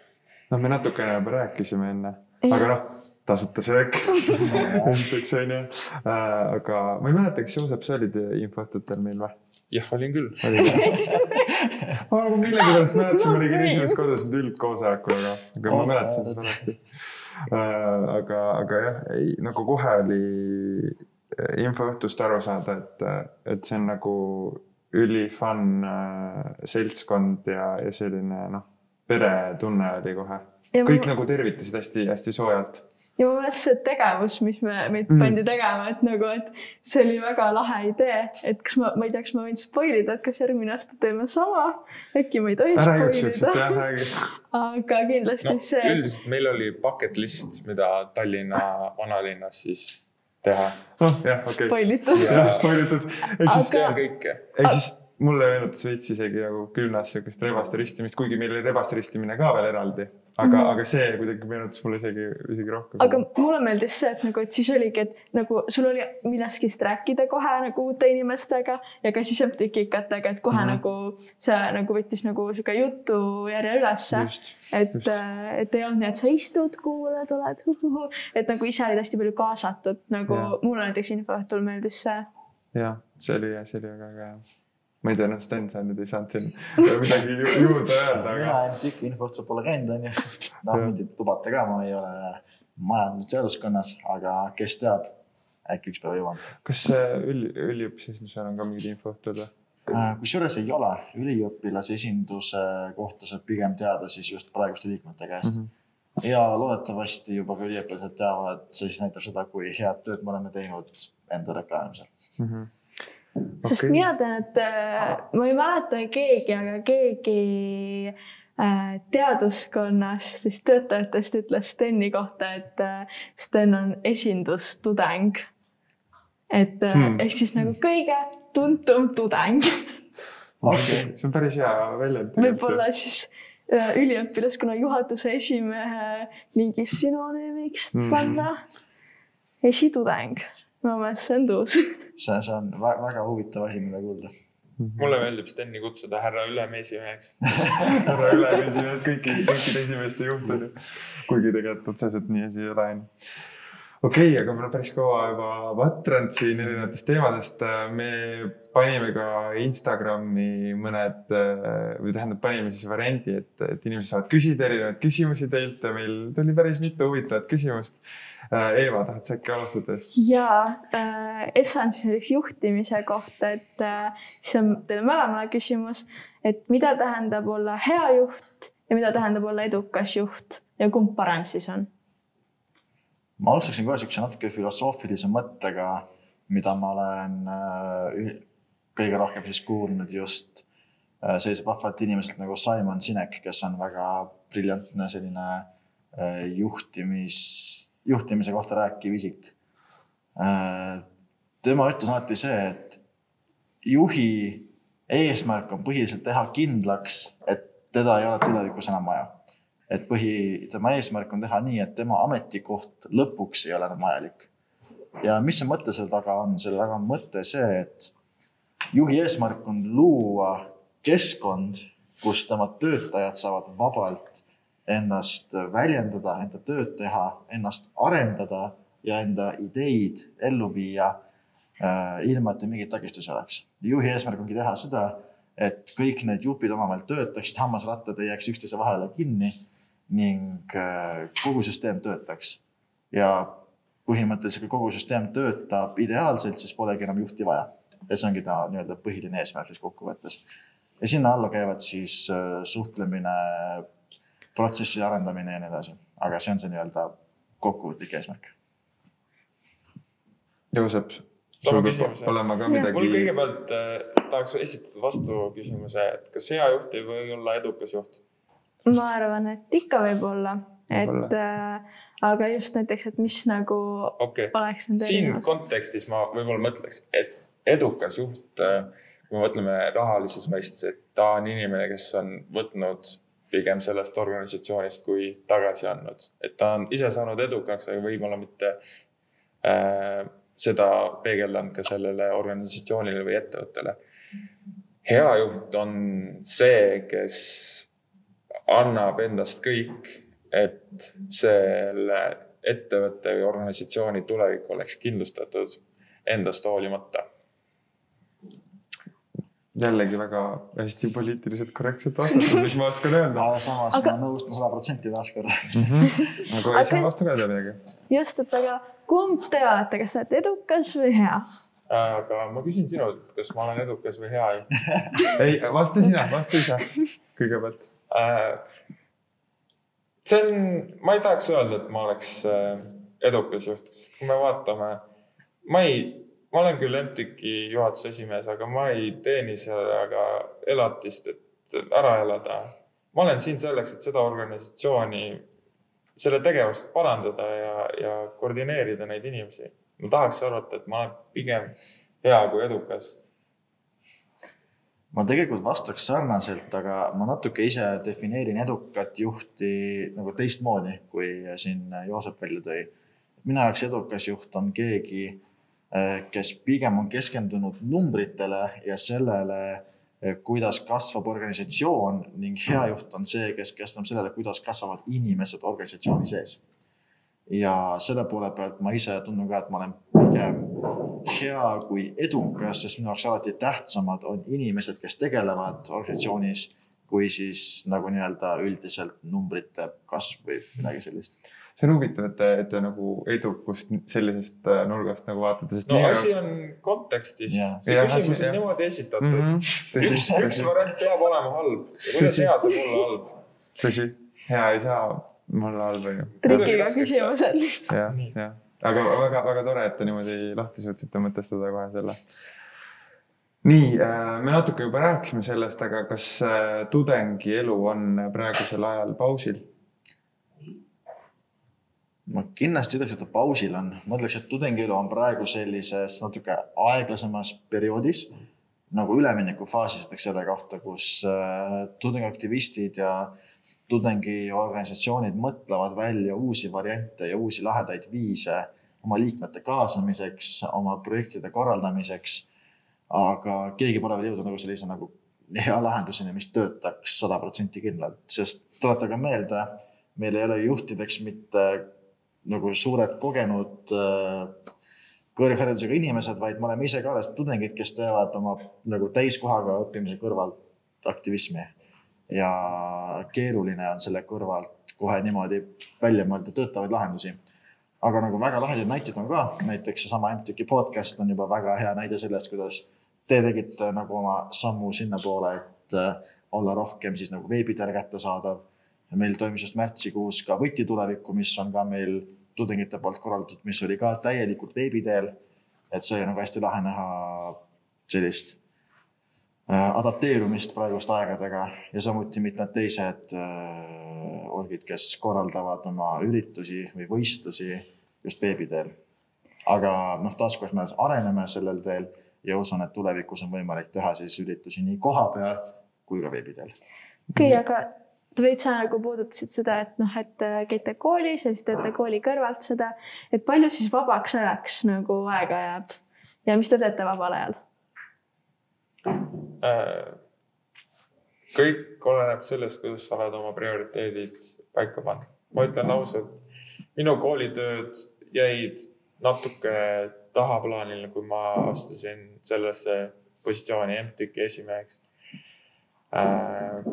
noh, me natukene juba rääkisime enne, aga noh, tasuta söök esiteks onju äh,. aga ma ei mäleta, kas Joosep, sa olid infoõhtutel meil või? jah, olin küll. ma nagu millegipärast mäletasin, ma olin esimest korda siin üldkoosolekul, aga, aga ma mäletasin seda hästi aga, aga jah, nagu kohe oli äh, infoõhtust aru saada, et, et see on nagu üli fun äh, seltskond ja, ja selline noh, peretunne oli kohe. kõik ma... nagu tervitasid hästi-hästi soojalt ja mu meelest see tegevus, mis me, meid mm. pandi tegema, et nagu, et see oli väga lahe idee, et kas ma, ma ei tea, kas ma võin spoil ida, et kas järgmine aasta teeme sama. äkki ma ei tohi spoil ida. aga kindlasti no, see. üldiselt meil oli bucket list, mida Tallinna vanalinnas siis teha. noh, jah, okei okay.. spoilitud. jah, spoilitud. ehk siis see on kõik. ehk siis mulle meenutas veits isegi nagu küllas sihukest rebaste ristimist, kuigi meil oli rebaste ristimine ka veel eraldi aga mm, -hmm. aga see kuidagi meenutas mulle isegi, isegi rohkem. aga mulle meeldis see, et nagu, et siis oligi, et nagu sul oli millestki rääkida kohe nagu uute inimestega ja ka siis MTK-katega, et kohe mm -hmm. nagu see nagu võttis nagu sihuke jutujärje ülesse. et, et ei olnud nii, et sa istud, kuulad, oled, et nagu ise olid hästi palju kaasatud, nagu ja. mulle näiteks infoõhtul meeldis see. jah, see oli, see oli väga äge ma ei tea, noh, Sten, sa nüüd ei saanud siin midagi juurde öelda, aga. mina MTÜK infoõhtul pole käinud, onju. noh, mind ei lubata ka, ma ei ole majandanud seaduskonnas, aga kes teab, äkki ükspäev jõuan. kas üli, üliõpilasesindusel on ka mingid infoõhtud või? Äh, kusjuures ei ole, üliõpilase esinduse kohta saab pigem teada siis just praeguste liikmete käest mm. -hmm. ja loodetavasti juba ka üliõpilased teavad, see siis näitab seda, kui head tööd me oleme teinud enda reklaamimisel mm. -hmm sest okay. mina tean, et äh, ma ei mäleta keegi, aga keegi äh, teaduskonnas siis töötajatest ütles Steni kohta, et äh, Sten on esindustudeng. et hmm. ehk siis nagu kõige tuntum tudeng okay. see on päris hea väljend. võib-olla siis üliõpilaskonna juhatuse esimehe mingi sünonüümiks mm. panna esitudeng minu meelest see on tuus. see, see on väga huvitav asi, mida kuulda. Mhm. mulle meeldib Steni kutsuda härra ülemeesimeheks härra ülemeesimees, kõiki, kõikide esimeeste juht on ju. kuigi tegelikult otseselt nii asi ei ole onju okei okay,, aga me oleme päris kaua juba vatranud siin erinevatest teemadest. me panime ka Instagrami mõned või tähendab, panime siis variandi, et, et inimesed saavad küsida erinevaid küsimusi teilt ja meil tuli päris mitu huvitavat küsimust Eeva, tahad sa äkki alustada? ja äh,, Essa on siis näiteks juhtimise kohta, et äh, siis on teile mõlemale küsimus, et mida tähendab olla hea juht ja mida tähendab olla edukas juht ja kumb parem siis on? Ma alustaksin kohe siukse natuke filosoofilise mõttega, mida ma olen äh, kõige rohkem siis kuulnud just äh, selliselt vahvalt inimeselt nagu Simon Sinek, kes on väga briljantne selline äh, juhtimis, juhtimise kohta rääkiv isik. tema ütlus alati see, et juhi eesmärk on põhiliselt teha kindlaks, et teda ei ole tulevikus enam vaja. Et põhi, tema eesmärk on teha nii, et tema ametikoht lõpuks ei ole enam vajalik. ja mis see mõte selle taga on, selle taga on mõte see, et juhi eesmärk on luua keskkond, kus tema töötajad saavad vabalt ennast väljendada, enda tööd teha, ennast arendada ja enda ideid ellu viia äh, ilma, et mingeid takistusi oleks. juhi eesmärk ongi teha seda, et kõik need jupid omavahel töötaksid, hammasrattad ei jääks üksteise vahele kinni ning äh, kogu süsteem töötaks. ja põhimõtteliselt, kui kogu süsteem töötab ideaalselt, siis polegi enam juhti vaja. ja see ongi ta nii-öelda põhiline eesmärk siis kokkuvõttes. ja sinna alla käivad siis äh, suhtlemine, protsessi arendamine ja nii edasi, aga see on see nii-öelda kokkuvõtlik eesmärk. Joosep, sul peab olema ka mul midagi. kõigepealt äh, tahaks esitada vastuküsimuse, et kas hea juht ei või olla edukas juht? Ma arvan, et ikka võib-olla, et Võib-olla. äh, aga just näiteks, et mis nagu okay., oleks nende siin erinevus. kontekstis ma võib-olla mõtleks, et edukas juht, kui me mõtleme rahalises mõistes, et ta on inimene, kes on võtnud pigem sellest organisatsioonist kui tagasi andnud, et ta on ise saanud edukaks, aga võib-olla mitte äh, seda peegeldanud ka sellele organisatsioonile või ettevõttele. hea juht on see, kes annab endast kõik, et selle ettevõtte või organisatsiooni tulevik oleks kindlustatud endast hoolimata. jällegi väga hästi poliitiliselt korrektselt vastatud, mis ma oskan öelda. aga samas Aga- ma nõustun sada protsenti taaskord. nagu ei saa Aga- vastu ka öelda midagi. just, et aga kumb te olete, kas te olete edukas või hea? aga ma küsin sinult, kas ma olen edukas või hea ei, vasta sina, vasta ise kõigepealt. See on, ma ei tahaks öelda, et ma oleks äh, edukas juht, sest kui me vaatame, ma ei, ma olen küll MTÜK-i juhatuse esimees, aga ma ei teeni sellega elatist, et ära elada. ma olen siin selleks, et seda organisatsiooni, selle tegevust parandada ja, ja koordineerida neid inimesi. ma tahaks arvata, et ma olen pigem hea kui edukas ma tegelikult vastaks sarnaselt, aga ma natuke ise defineerin edukat juhti nagu teistmoodi, kui siin Joosep välja tõi. minu jaoks edukas juht on keegi, kes pigem on keskendunud numbritele ja sellele, kuidas kasvab organisatsioon ning hea juht on see, kes keskendub sellele, kuidas kasvavad inimesed organisatsiooni sees. Ja selle poole pealt ma ise tunnen ka, et ma olen pigem hea kui edukas, sest minu jaoks alati tähtsamad on inimesed, kes tegelevad organisatsioonis, kui siis nagu nii-öelda üldiselt numbrite kasv või midagi sellist. see on huvitav, et te, et te nagu edukust sellisest äh, nurgast nagu vaatate, sest no asi jaoks- on kontekstis Jah.. see Jah, küsimus asi- on niimoodi esitatud mm. -hmm. üks, üks variant peab olema halb. kuidas Tõsi. hea saab olla halb? tõsi, hea ei saa olla halb, onju. trikiga raske küsimused lihtsalt. jah jah, aga väga-väga tore, et te niimoodi lahti suutsite mõtestada kohe selle. nii, me natuke juba rääkisime sellest, aga kas äh, tudengi elu on praegusel ajal pausil? ma kindlasti ütleks, et ta pausil on, ma ütleks, et tudengielu on praegu sellises natuke aeglasemas perioodis nagu üleminekufaasis ütleks selle kohta, kus äh, tudengiaktivistid ja tudengiorganisatsioonid mõtlevad välja uusi variante ja uusi lahedaid viise oma liikmete kaasamiseks, oma projektide korraldamiseks. aga keegi pole veel jõudnud nagu sellise nagu hea lahenduseni, mis töötaks sada protsenti kindlalt, sest tuletage meelde, meil ei ole juhtideks mitte nagu suured kogenud äh, kõrgharidusega inimesed, vaid me oleme ise ka alles tudengid, kes teevad oma nagu täiskohaga õppimise kõrvalt aktivismi. Ja keeruline on selle kõrvalt kohe niimoodi välja mõelda töötavaid lahendusi. aga nagu väga lahedaid näiteid on ka, näiteks seesama MTÜK-i podcast on juba väga hea näide sellest, kuidas te tegite nagu oma sammu sinnapoole, et äh, olla rohkem siis nagu veebi teel kättesaadav meil toimus just märtsikuus ka Võti tulevikku, mis on ka meil tudengite poolt korraldatud, mis oli ka täielikult veebi teel. et see oli nagu hästi lahe näha sellist adapteerumist praeguste aegadega ja samuti mitmed teised äh, orgid, kes korraldavad oma üritusi või võistlusi just veebi teel. aga noh, taaskord me areneme sellel teel ja usun, et tulevikus on võimalik teha siis üritusi nii kohapeal kui ka veebi teel. okei okay,, aga veits sa nagu puudutasid seda, et noh, et äh, käite koolis ja siis teete kooli kõrvalt seda, et palju siis vabaks ajaks nagu aega jääb ja mis te teete vabal ajal? Äh, kõik oleneb sellest, kuidas sa oled oma prioriteedid paika pannud. ma ütlen ausalt, minu koolitööd jäid natuke tahaplaanile, kui ma astusin sellesse positsiooni MTÜK-i esimeheks äh,.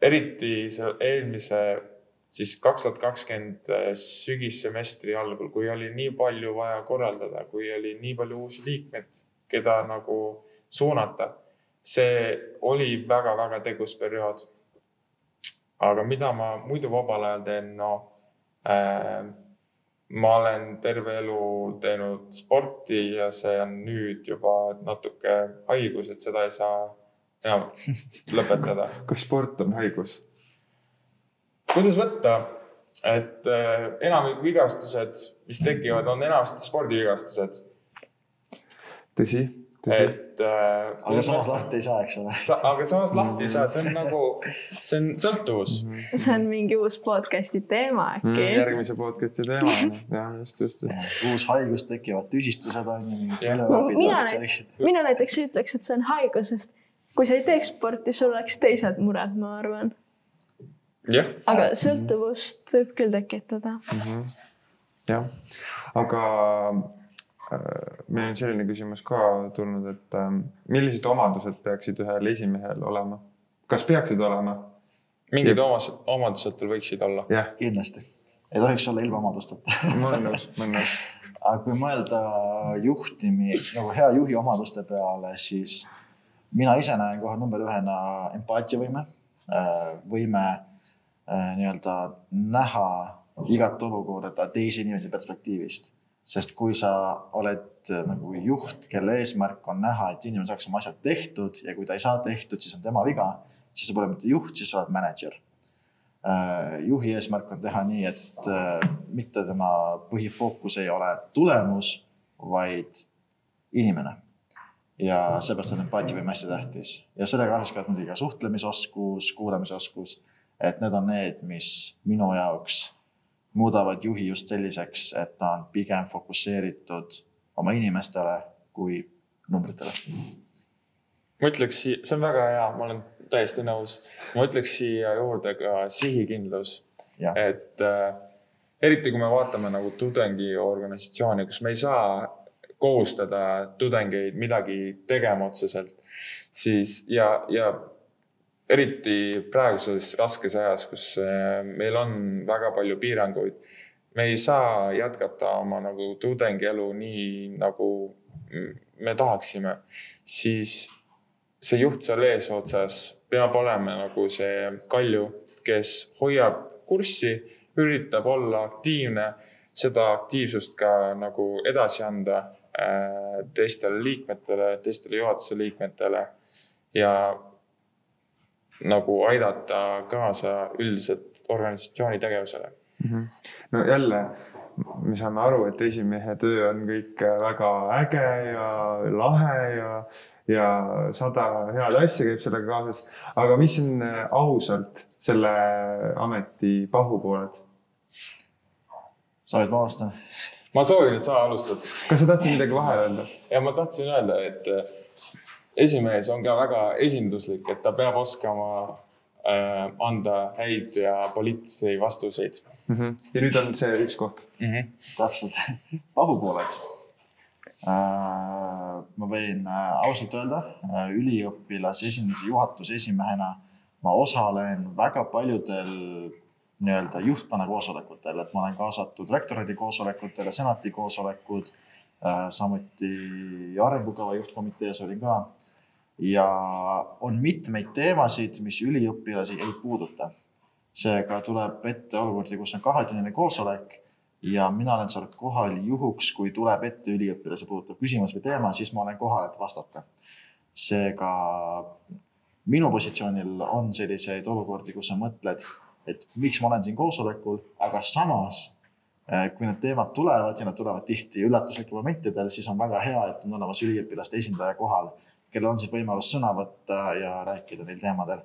eriti eelmise siis kaks tuhat kakskümmend sügissemestri algul, kui oli nii palju vaja korraldada, kui oli nii palju uusi liikmeid, keda nagu suunata. see oli väga-väga tegus periood. aga mida ma muidu vabal ajal teen, no äh, ma olen terve elu teinud sporti ja see on nüüd juba natuke haigus, et seda ei saa enam lõpetada. kas sport on haigus? kuidas võtta, et äh, enamik vigastused, mis tekivad, on enamasti spordivigastused. Tõsi, tõsi. et äh,. aga samas lahti ei saa, eks ole. aga samas lahti ei saa, see on nagu, see on sõltuvus mm. -hmm. see on mingi uus podcast'i teema äkki mm,. järgmise podcast'i teema, jah, just, just, just. uus haigus tekivad, tüsistused on ju. mina, mina näiteks ütleks, et see on haigus, sest kui sa ei teeks sporti, sul oleks teised mured, ma arvan aga sõltuvust võib küll tekitada mm. -hmm. jah, aga meil on selline küsimus ka tulnud, et äh, millised omadused peaksid ühel esimehel olema, kas peaksid olema? mingid omadused, omadused tal võiksid olla? kindlasti, ei tohiks olla ilma omadusteta ma olen nõus, ma olen nõus. aga kui mõelda juhtimi, nagu hea juhi omaduste peale, siis mina ise näen kohe number ühena empaatiavõime, äh, võime Äh, nii-öelda näha igat olukorda teise inimese perspektiivist. Sest kui sa oled äh, nagu juht, kelle eesmärk on näha, et inimene saaks oma asjad tehtud ja kui ta ei saa tehtud, siis on tema viga, siis sa pole mitte juht, siis sa oled mänedžer. Äh, juhi eesmärk on teha nii, et mitte tema põhifookus ei ole tulemus, vaid inimene ja seepärast on empaatiavõime hästi tähtis ja sellega kaasas käib muidugi ka suhtlemisoskus, kuulamisoskus et need on need, mis minu jaoks muudavad juhi just selliseks, et ta on pigem fokusseeritud oma inimestele kui numbritele. ma ütleks, see on väga hea, ma olen täiesti nõus. ma ütleks siia juurde ka sihikindlus. et äh, eriti kui me vaatame nagu tudengiorganisatsiooni, kus me ei saa kohustada tudengeid midagi tegema otseselt, siis ja, ja eriti praeguses raskes ajas, kus äh, meil on väga palju piiranguid. me ei saa jätkata oma nagu tudengielu nii, nagu me tahaksime, siis see juht seal eesotsas peab olema nagu see kalju, kes hoiab kurssi, üritab olla aktiivne, seda aktiivsust ka nagu edasi anda äh, teistele liikmetele, teistele juhatuse liikmetele ja nagu aidata kaasa üldiselt organisatsiooni tegevusele mm. -hmm. no jälle, me saame aru, et esimehe töö on kõik väga äge ja lahe ja, ja sada head asja käib sellega kaasas. aga mis on ausalt selle ameti pahupooled? soovid ma alustan? ma soovin, et sa alustad. kas sa tahtsid midagi vahele öelda? ja ma tahtsin öelda, et esimees on ka väga esinduslik, et ta peab oskama äh, anda häid ja poliitilisi vastuseid mm. -hmm. ja nüüd on see üks koht mm. -hmm. täpselt, pahupooled äh,. ma võin äh, ausalt öelda äh,, üliõpilase esinduse juhatuse esimehena ma osalen väga paljudel nii-öelda juhtkonna koosolekutel, et ma olen kaasatud rektorite koosolekutele, senati koosolekud äh,, samuti arengukava juhtkomitees olin ka ja on mitmeid teemasid, mis üliõpilasi ei puuduta. seega tuleb ette olukordi, kus on kahetunnine koosolek ja mina olen seal kohal juhuks, kui tuleb ette üliõpilase puudutav küsimus või teema, siis ma olen kohal, et vastata. seega minu positsioonil on selliseid olukordi, kus sa mõtled, et miks ma olen siin koosolekul, aga samas eh, kui need teemad tulevad ja nad tulevad tihti üllatuslikel momentidel, siis on väga hea, et on olemas üliõpilaste esindaja kohal, kellel on siis võimalus sõna võtta ja rääkida neil teemadel.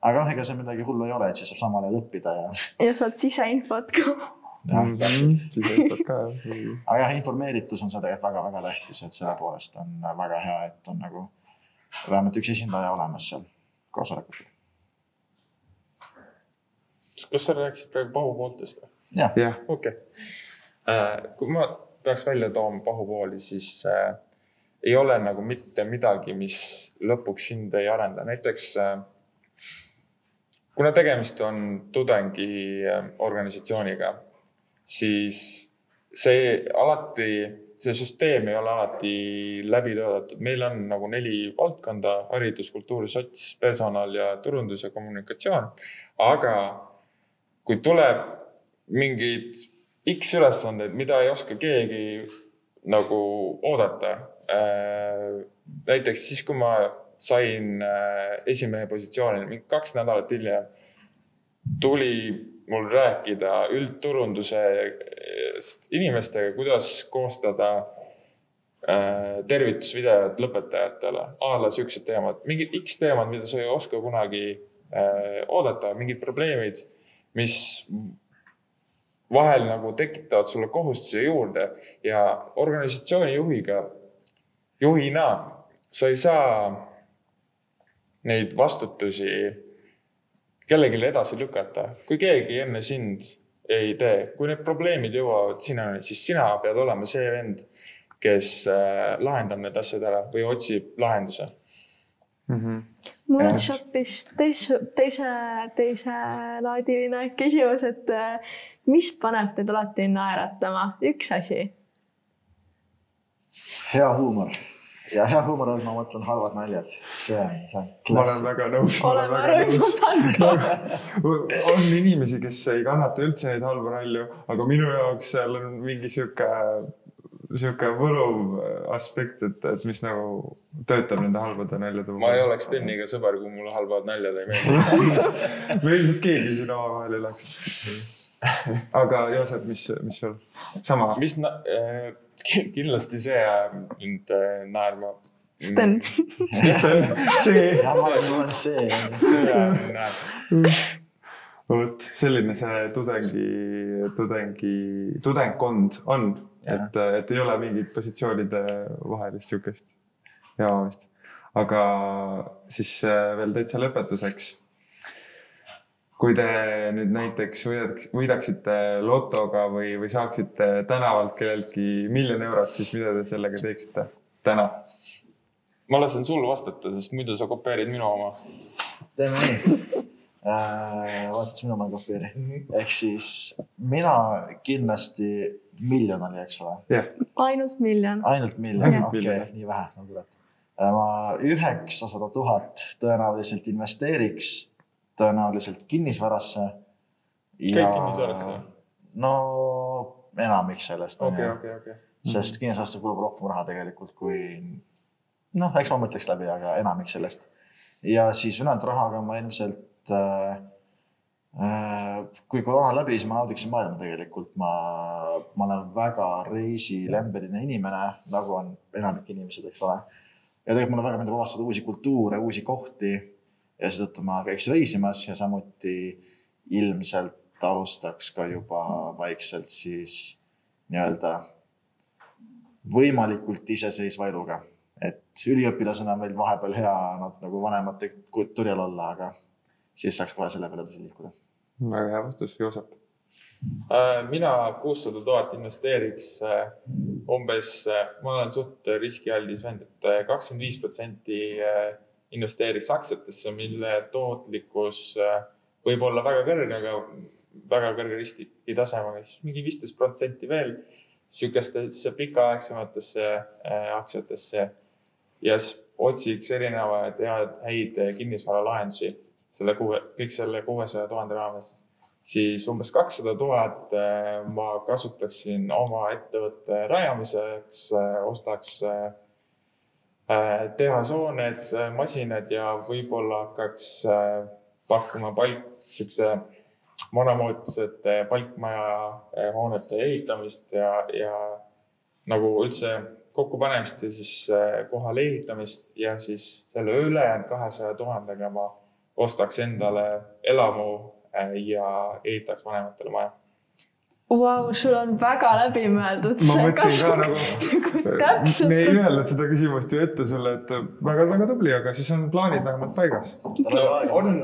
aga noh, ega seal midagi hullu ei ole, et siis saab samal ajal õppida ja, ja saad siseinfot ka. jah Mhm. täpselt. ka. aga jah, informeeritus on seal tegelikult väga-väga tähtis, et selle poolest on väga hea, et on nagu vähemalt üks esindaja olemas seal koosolekutel. kas sa rääkisid praegu pahupooltest või? jah, jah, okei okay.. kui ma peaks välja tooma pahupooli, siis äh, ei ole nagu mitte midagi, mis lõpuks sind ei arenda, näiteks äh, kuna tegemist on tudengiorganisatsiooniga, siis see alati, see süsteem ei ole alati läbi töötatud, meil on nagu neli valdkonda, haridus, kultuur, sots, personal ja turundus ja kommunikatsioon. aga kui tuleb mingeid X ülesandeid, mida ei oska keegi nagu oodata. näiteks siis, kui ma sain äh, esimehe positsiooni, mingi kaks nädalat hiljem tuli mul rääkida üldturundusest inimestega, kuidas koostada äh, tervitusvideot lõpetajatele, a la siuksed teemad, mingid X teemad, mida sa ei oska kunagi äh, oodata, mingid probleemid, mis vahel nagu tekitavad sulle kohustusi juurde ja organisatsiooni juhiga, juhina sa ei saa neid vastutusi kellelegi edasi lükata. kui keegi enne sind ei tee, kui need probleemid jõuavad sinuni, siis sina pead olema see vend, kes äh, lahendab need asjad ära või otsib lahenduse. Mul on siis hoopis teise, teise, teiselaadiline küsimus, et äh, mis paneb teid alati naeratama, üks asi. hea huumor ja hea huumor all ma mõtlen halvad naljad, see on, see on ma olen klass. väga nõus, olen väga nõus. on inimesi, kes ei kannata üldse neid halbu nalju, aga minu jaoks seal on mingi sihuke, sihuke võluv aspekt, et, et mis nagu töötab nende halbade naljade puhul. ma ei oleks Steniga sõber, kui mulle halvad naljad ei meeldi. me ilmselt keegi siin omavahel ei läks. aga Joosep, mis, mis sul, sama? mis na-, kindlasti see ajab mind äh, naerma. Sten, see, ja ma olen, ma olen see. see ajab naerma. vot selline see tudengi, tudengi, tudengkond on, et, et ei ole mingit positsioonide vahelist sihukest jamamist. aga siis äh, veel täitsa lõpetuseks. kui te nüüd näiteks võidaks- võidaksite lotoga või, või saaksite tänavalt kelleltki miljon eurot, siis mida te sellega teeksite täna? ma lasen sul vastata, sest muidu sa kopeerid minu oma. teeme nii. vaata, siis mina ma ei kopeeri. ehk siis mina kindlasti miljon oli, eks ole, jah, ainult miljon. ainult miljon, okei nii vähe, no kurat. ma üheksasada tuhat tõenäoliselt investeeriks tõenäoliselt kinnisvarasse. kõik kinnisvarasse? no enamik sellest okei, okei, okei. sest kinnisvarasse kulub rohkem raha tegelikult kui noh, eks ma mõtleks läbi, aga enamik sellest. ja siis ülejäänud rahaga ma ilmselt äh,. Äh, kui koroona läbi, siis ma naudiksin maailma tegelikult, ma, ma olen väga reisilembeline inimene, nagu on enamik inimesed, eks ole. ja tegelikult mulle väga meeldib avastada uusi kultuure, uusi kohti ja seetõttu ma käiks reisimas ja samuti ilmselt alustaks ka juba vaikselt siis nii-öelda võimalikult iseseisva eluga. et üliõpilasena on veel vahepeal hea nad nagu vanemate turjal olla, aga siis saaks kohe selle peale edasi liikuda. Väga hea vastus, Joosep. Äh, mina kuussada tuhat investeeriks äh, umbes, ma olen suht riskialdis vend, et äh, kakskümmend viis protsenti investeeriks aktsiatesse, mille tootlikkus äh, võib olla väga kõrge, aga väga kõrge riskitasemega, siis mingi viisteist protsenti veel sihukestesse pikaaegsematesse äh, aktsiatesse ja siis otsiks erinevaid head, häid kinnisvaralahendusi selle kuue, kõik selle kuuesaja tuhande raames. siis umbes kakssada tuhat ma kasutaksin oma ettevõtte rajamiseks, ostaks äh, tehashooned, masinad ja võib-olla hakkaks äh, pakkuma palk, siukse vanamoodsate palkmaja äh, hoonete ehitamist ja, ja nagu üldse kokkupanemist ja siis äh, kohale ehitamist ja siis selle ülejäänud kahesaja tuhandega ma ostaks endale elamu äh, ja ehitaks vanematele maja. Vau, sul on väga läbimõeldud ma mõtlesin ka nagu, me ei öelnud seda küsimust ju ette sulle, et väga-väga tubli, aga siis on plaanid vähemalt paigas. On-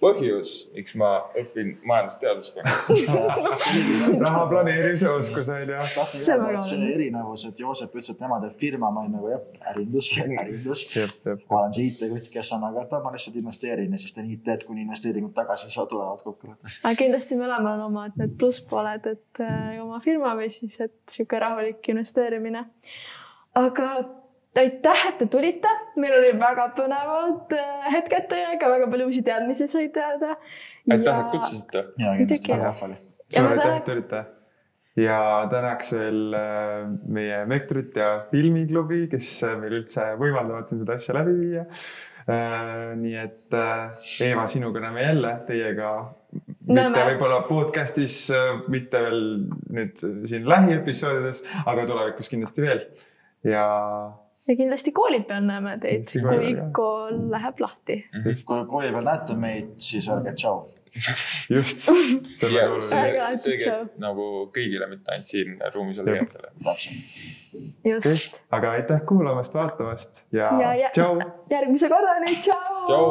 põhjus, miks ma õpin majandusteaduskonnas. raha planeerimise oskus on ju. See öelda, väga oluline. erinevus, et Joosep ütles, et tema teeb firma, ma olin nagu jah, ärindus, ärindus. ma olen see IT-kutt, kes on, aga ma lihtsalt investeerin ja siis teen IT-d, kuni investeeringud tagasi sa- tulevad kokkuvõttes. aga kindlasti mõlemal on omad need plusspooled, et äh, oma firma või siis, et sihuke rahulik investeerimine. aga aitäh, et te tulite, meil oli väga põnevad äh, hetked teiega, väga palju uusi teadmisi sai teada. aitäh, et kutsusite. ja kindlasti väga vahva oli. Ja suur aitäh, et tulite. ja tänaks veel äh, meie Mektrit ja Filmiklubi, kes meil üldse võimaldavad siin seda asja läbi viia. nii et Eeva, sinuga näeme jälle, teiega mitte võib-olla podcast'is, mitte veel nüüd siin lähiepisoodides, aga tulevikus kindlasti veel. ja ja kindlasti kooli peal näeme teid, kui kool läheb lahti. just, kui kooli peal näete meid, siis öelge tšau. just. tšau. käib nagu kõigile, mitte ainult siin ruumis olijatele. just, aga aitäh kuulamast, vaatamast ja, Ja- ja- tšau. järgmise korrani, tšau. tšau.